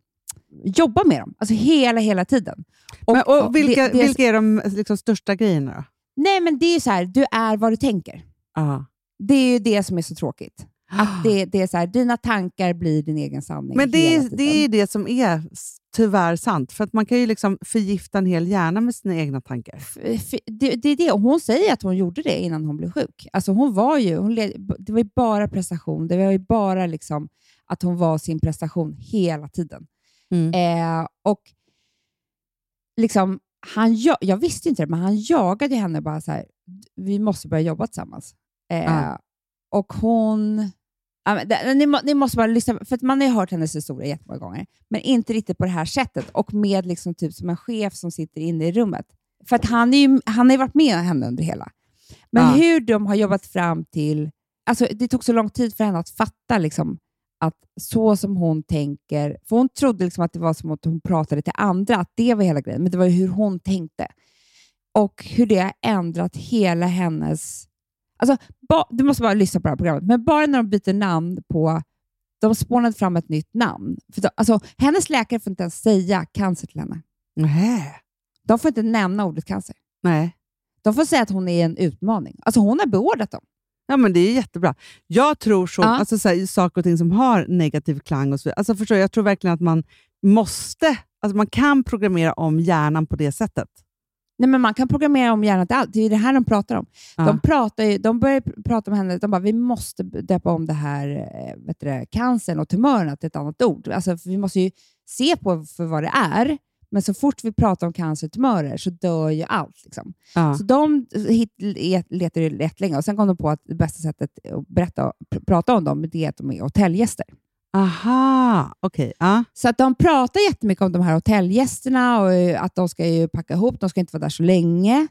jobba med dem. Alltså hela, hela tiden. Och, Men, och vilka, det- det är- vilka är de liksom, största grejerna? Nej, men det är ju så här, du är vad du tänker. Ja. Det är ju det som är så tråkigt. Att det, det är så här, dina tankar blir din egen sanning Men det är, det är det som är tyvärr sant. För att man kan ju liksom förgifta en hel hjärna med sina egna tankar. F- det, det är det. Och hon säger att hon gjorde det innan hon blev sjuk. Alltså hon var ju, hon led, det var ju bara prestation. Det var ju bara liksom att hon var sin prestation hela tiden. Mm. Eh, och liksom, han, ja- jag visste inte det, men han jagade henne bara så här, vi måste börja jobba tillsammans. Eh, Ja. Och hon... Ni, må, ni måste bara lyssna, för att man har ju hört hennes historia jättemånga gånger, men inte riktigt på det här sättet och med liksom typ som en chef som sitter inne i rummet. För att han, är ju, han har ju varit med henne under hela. Men Ja. hur de har jobbat fram till... Alltså det tog så lång tid för henne att fatta liksom, att så som hon tänker, för hon trodde liksom att det var som att hon pratade till andra, att det var hela grejen, men det var ju hur hon tänkte. Och hur det har ändrat hela hennes... Alltså, ba, du måste bara lyssna på det här programmet, men bara när de byter namn på... De spånade fram ett nytt namn. För de, alltså, hennes läkare får inte ens säga cancer till henne. Nej. De får inte nämna ordet cancer. Nej. De får säga att hon är en utmaning. Alltså hon har beordrat dem. Ja, men det är jättebra. Jag tror så, Ja. alltså, så här, saker och ting som har negativ klang och så. Alltså, förstår jag, jag tror verkligen att man måste, alltså, man kan programmera om hjärnan på det sättet. Nej, men man kan programmera om hjärnan till allt. Det är det här de pratar om. Ja. De, pratar ju, de börjar pr- prata om henne, de bara, vi måste döpa om det här eh, vet du, cancern och tumörerna till ett annat ord. Alltså, vi måste ju se på för vad det är, men så fort vi pratar om cancer och tumörer så dör ju allt. Liksom. Ja. Så de hit, let- letar ju länge och sen kom de på att det bästa sättet att berätta, pr- prata om dem det är att de är hotellgäster. Aha, okej. ja. Så att de pratar jättemycket om de här hotellgästerna och eh, att de ska ju packa ihop, de ska inte vara där så länge.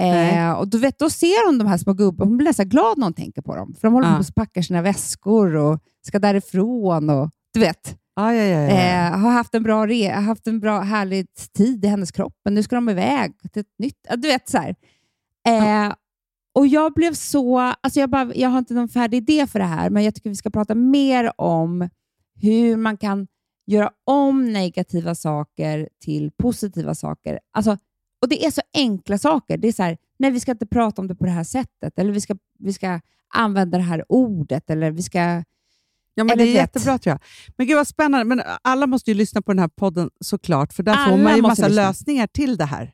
Eh, och du vet, Då ser hon de här små gubbarna, hon blir nästan glad när hon tänker på dem. För de håller Ja. på och packar sina väskor och ska därifrån. Och, du vet, Ja, ja, ja, ja. eh, har haft en bra, re, haft en bra härlig tid i hennes kropp, men nu ska de iväg till ett nytt... Du vet, så här. Eh, och jag blev så... Alltså jag, bara, jag har inte någon färdig idé för det här, men jag tycker vi ska prata mer om hur man kan göra om negativa saker till positiva saker. Alltså, och Det är så enkla saker. Det är så här, nej vi ska inte prata om det på det här sättet, eller vi ska, vi ska använda det här ordet, eller vi ska... Ja, men det är vet. jättebra tror jag. Men gud vad spännande. Men alla måste ju lyssna på den här podden såklart, för där får Alla man ju massa lyssna. lösningar till det här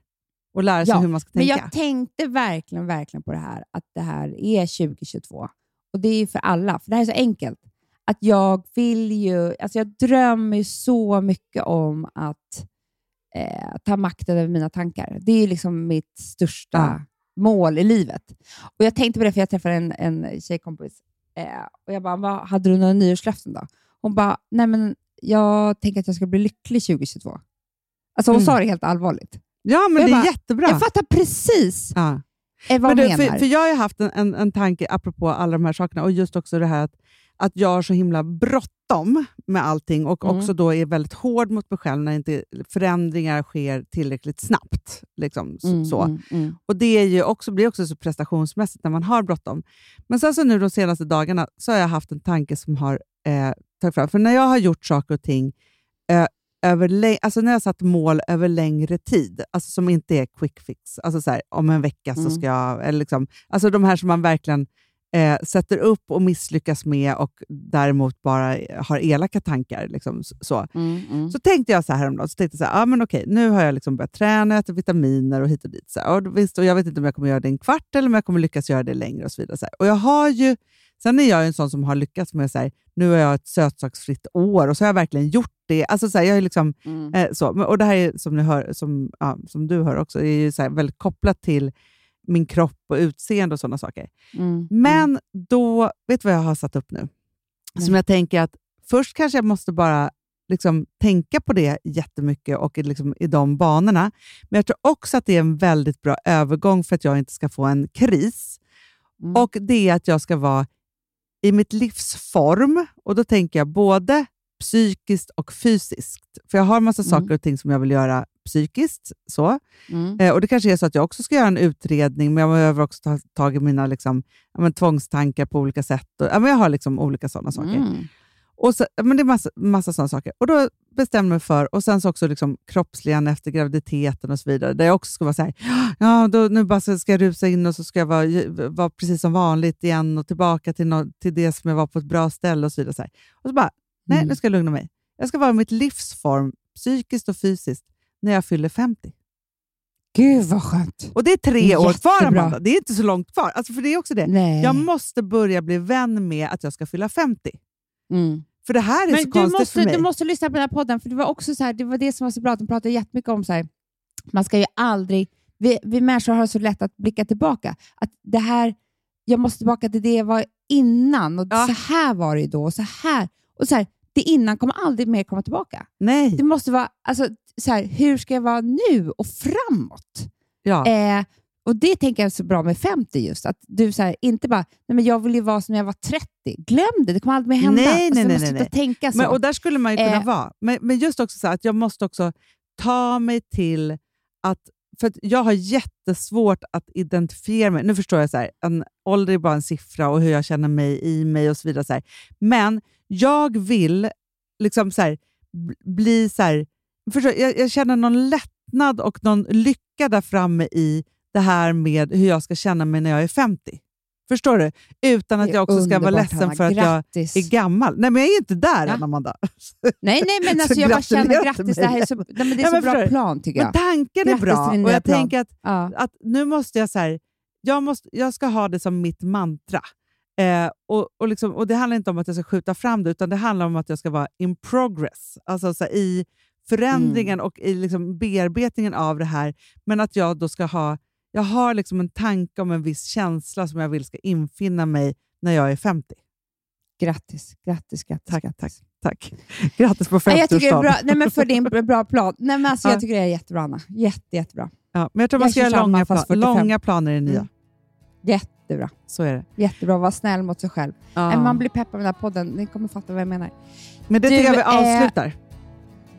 och lära sig Ja, hur man ska Men tänka. jag tänkte verkligen, verkligen på det här, att det här är 2022. Och det är ju för alla, för det här är så enkelt. Att jag vill ju, alltså jag drömmer så mycket om att eh, ta makten över mina tankar. Det är liksom mitt största Ja. mål i livet. Och Jag tänkte på det, för jag träffade en, en tjejkompis eh, och jag bara, vad, hade du några nyårslöften då? Hon bara, nej men jag tänker att jag ska bli lycklig 2022. Alltså hon Mm. sa det helt allvarligt. Ja, men Jag det är bara- jättebra. Jag fattar precis ja. eh, vad Men du, menar. för, för jag har ju haft en, en, en tanke apropå alla de här sakerna och just också det här att, att jag har så himla bråttom med allting och Mm. också då är väldigt hård mot mig själv när inte förändringar sker tillräckligt snabbt. Liksom. Mm, så. mm, mm. Och Det är ju också, blir också så prestationsmässigt när man har bråttom. Men sen så nu de senaste dagarna så har jag haft en tanke som har eh, tagit fram. För när jag har gjort saker och ting, eh, över alltså när jag har satt mål över längre tid, alltså som inte är quick fix. Alltså så här, om en vecka så Mm. ska jag... Eller liksom, alltså de här som man verkligen eh, sätter upp och misslyckas med och däremot bara har elaka tankar. Liksom, så. Mm, mm. Så tänkte jag så här häromdagen, så tänkte jag så här, ah, men okej, nu har jag liksom börjat träna, äta vitaminer och hit och dit. Så här, och, visst, och jag vet inte om jag kommer göra det en kvart eller om jag kommer lyckas göra det längre och så vidare. Så. Och jag har ju, sen är jag en sån som har lyckats med så här, nu har jag ett sötsaksfritt år och så har jag verkligen gjort det. Alltså så här, jag är liksom, Mm. eh, så. Och det här är, som, ni hör, som, ja, som du hör också, är ju så här, väldigt kopplat till min kropp och utseende och sådana saker. Mm. Men då, vet du vad jag har satt upp nu? Som jag tänker att först kanske jag måste bara liksom tänka på det jättemycket och i liksom i de banorna. Men jag tror också att det är en väldigt bra övergång för att jag inte ska få en kris. Mm. Och det är att jag ska vara i mitt livsform. Och då tänker jag både psykiskt och fysiskt. För jag har en massa Mm. saker och ting som jag vill göra psykiskt. Så. Mm. Eh, och Det kanske är så att jag också ska göra en utredning, men jag behöver också ta tag i mina liksom, ja, men, tvångstankar på olika sätt. Och, ja, men jag har liksom olika sådana saker. Mm. Och så, men det är massa, massa sådana saker. Och Då bestämmer jag mig för, och sen så också liksom kroppsligen efter graviditeten och så vidare, där jag också ska vara så här, ja, då, nu bara ska jag rusa in och så ska jag vara, vara precis som vanligt igen och tillbaka till, nå- till det som jag var på ett bra ställe och så vidare. Så. Och så bara, nej, Mm. nu ska jag lugna mig. Jag ska vara i mitt livsform, psykiskt och fysiskt, när jag fyller 50. Gud vad skönt. Och det är tre år kvar, Jättebra. Amanda. Det är inte så långt kvar. Alltså, för det är också det. Nej. Jag måste börja bli vän med att jag ska fylla 50. Mm. För det här är så Men du konstigt måste, för mig. du måste lyssna på den här podden, för det var också så här, det var det som var så bra, att de pratade jättemycket om så här, man ska ju aldrig, vi, vi människor har så lätt att blicka tillbaka. Att det här, jag måste tillbaka till det jag var innan och Ja. så här var det ju då och så här. Och så här, det innan kommer aldrig mer komma tillbaka. Nej. Det måste vara, alltså, så här, hur ska jag vara nu och framåt? Ja. Eh, och Det tänker jag är så bra med 50 just, att du så här, inte bara, nej men jag vill ju vara som när jag var 30. Glöm det, det kommer aldrig mer hända. Nej, Alltså, nej, nej, måste nej, sluta tänka så. Men, och där skulle man ju kunna Eh. vara. Men, men just också så här, att jag måste också ta mig till att... För jag har jättesvårt att identifiera mig. Nu förstår jag så här, en ålder är bara en siffra och hur jag känner mig i mig och så vidare. Så här. Men jag vill liksom så här, bl- bli så här... Förstår, jag, jag känner någon lättnad och någon lycka där framme i det här med hur jag ska känna mig när jag är 50. Förstår du? Utan att är jag också ska vara ledsen Hanna. för att jag Grattis. är gammal. Nej, men jag är inte där Ja. än, Amanda. Nej, nej, men <laughs> Så alltså, jag bara känner grattis. Det, här är så, nej, men det är Ja, så men bra plan tycker Men jag. tanken är Grattis bra. till din Och jag plan. tänker att, Ja. att nu måste jag så här, jag, måste, jag ska ha det som mitt mantra. Eh, och, och, liksom, och Det handlar inte om att jag ska skjuta fram det, utan det handlar om att jag ska vara in progress. Alltså så här, i förändringen och i liksom bearbetningen av det här. Men att jag då ska ha jag har liksom en tanke om en viss känsla som jag vill ska infinna mig när jag är 50. Grattis, grattis, grattis. Tack, grattis. tack. <laughs> Grattis på Nej, jag tycker det är 50-årsdagen. bra, nej, men för din bra plan. Nej, men alltså, Ja. Jag tycker det är jättebra, Anna. Jätte, jättebra. Ja, men jag tror man ska göra långa, plan, 45. långa planer i nya. Mm. Jättebra. Så är det. Jättebra. Var snäll mot sig själv. Ja. Nej, Man blir peppad med den här podden. Ni kommer fatta vad jag menar. Men det Du, tycker jag vi eh, avslutar.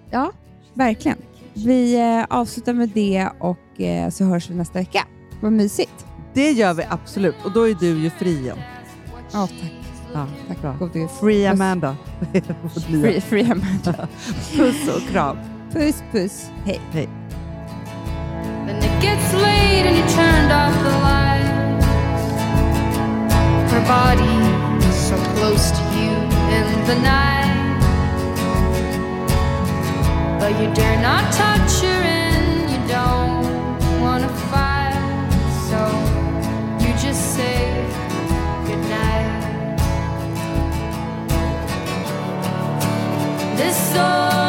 Ja, verkligen. Vi eh, avslutar med det och eh, så hörs vi nästa vecka. Vad mysigt. Det gör vi absolut. Och då är du ju fri igen. Ja, tack. Ja, tack. bra. God. Free Puss. Amanda. <laughs> Free, free Amanda. <laughs> Puss och kram. Puss, puss. Hej. Hej. Then it gets late and you turned off the lights. Body so close to you in the night. But you dare not touch her and you don't want to fight. So you just say goodnight. This old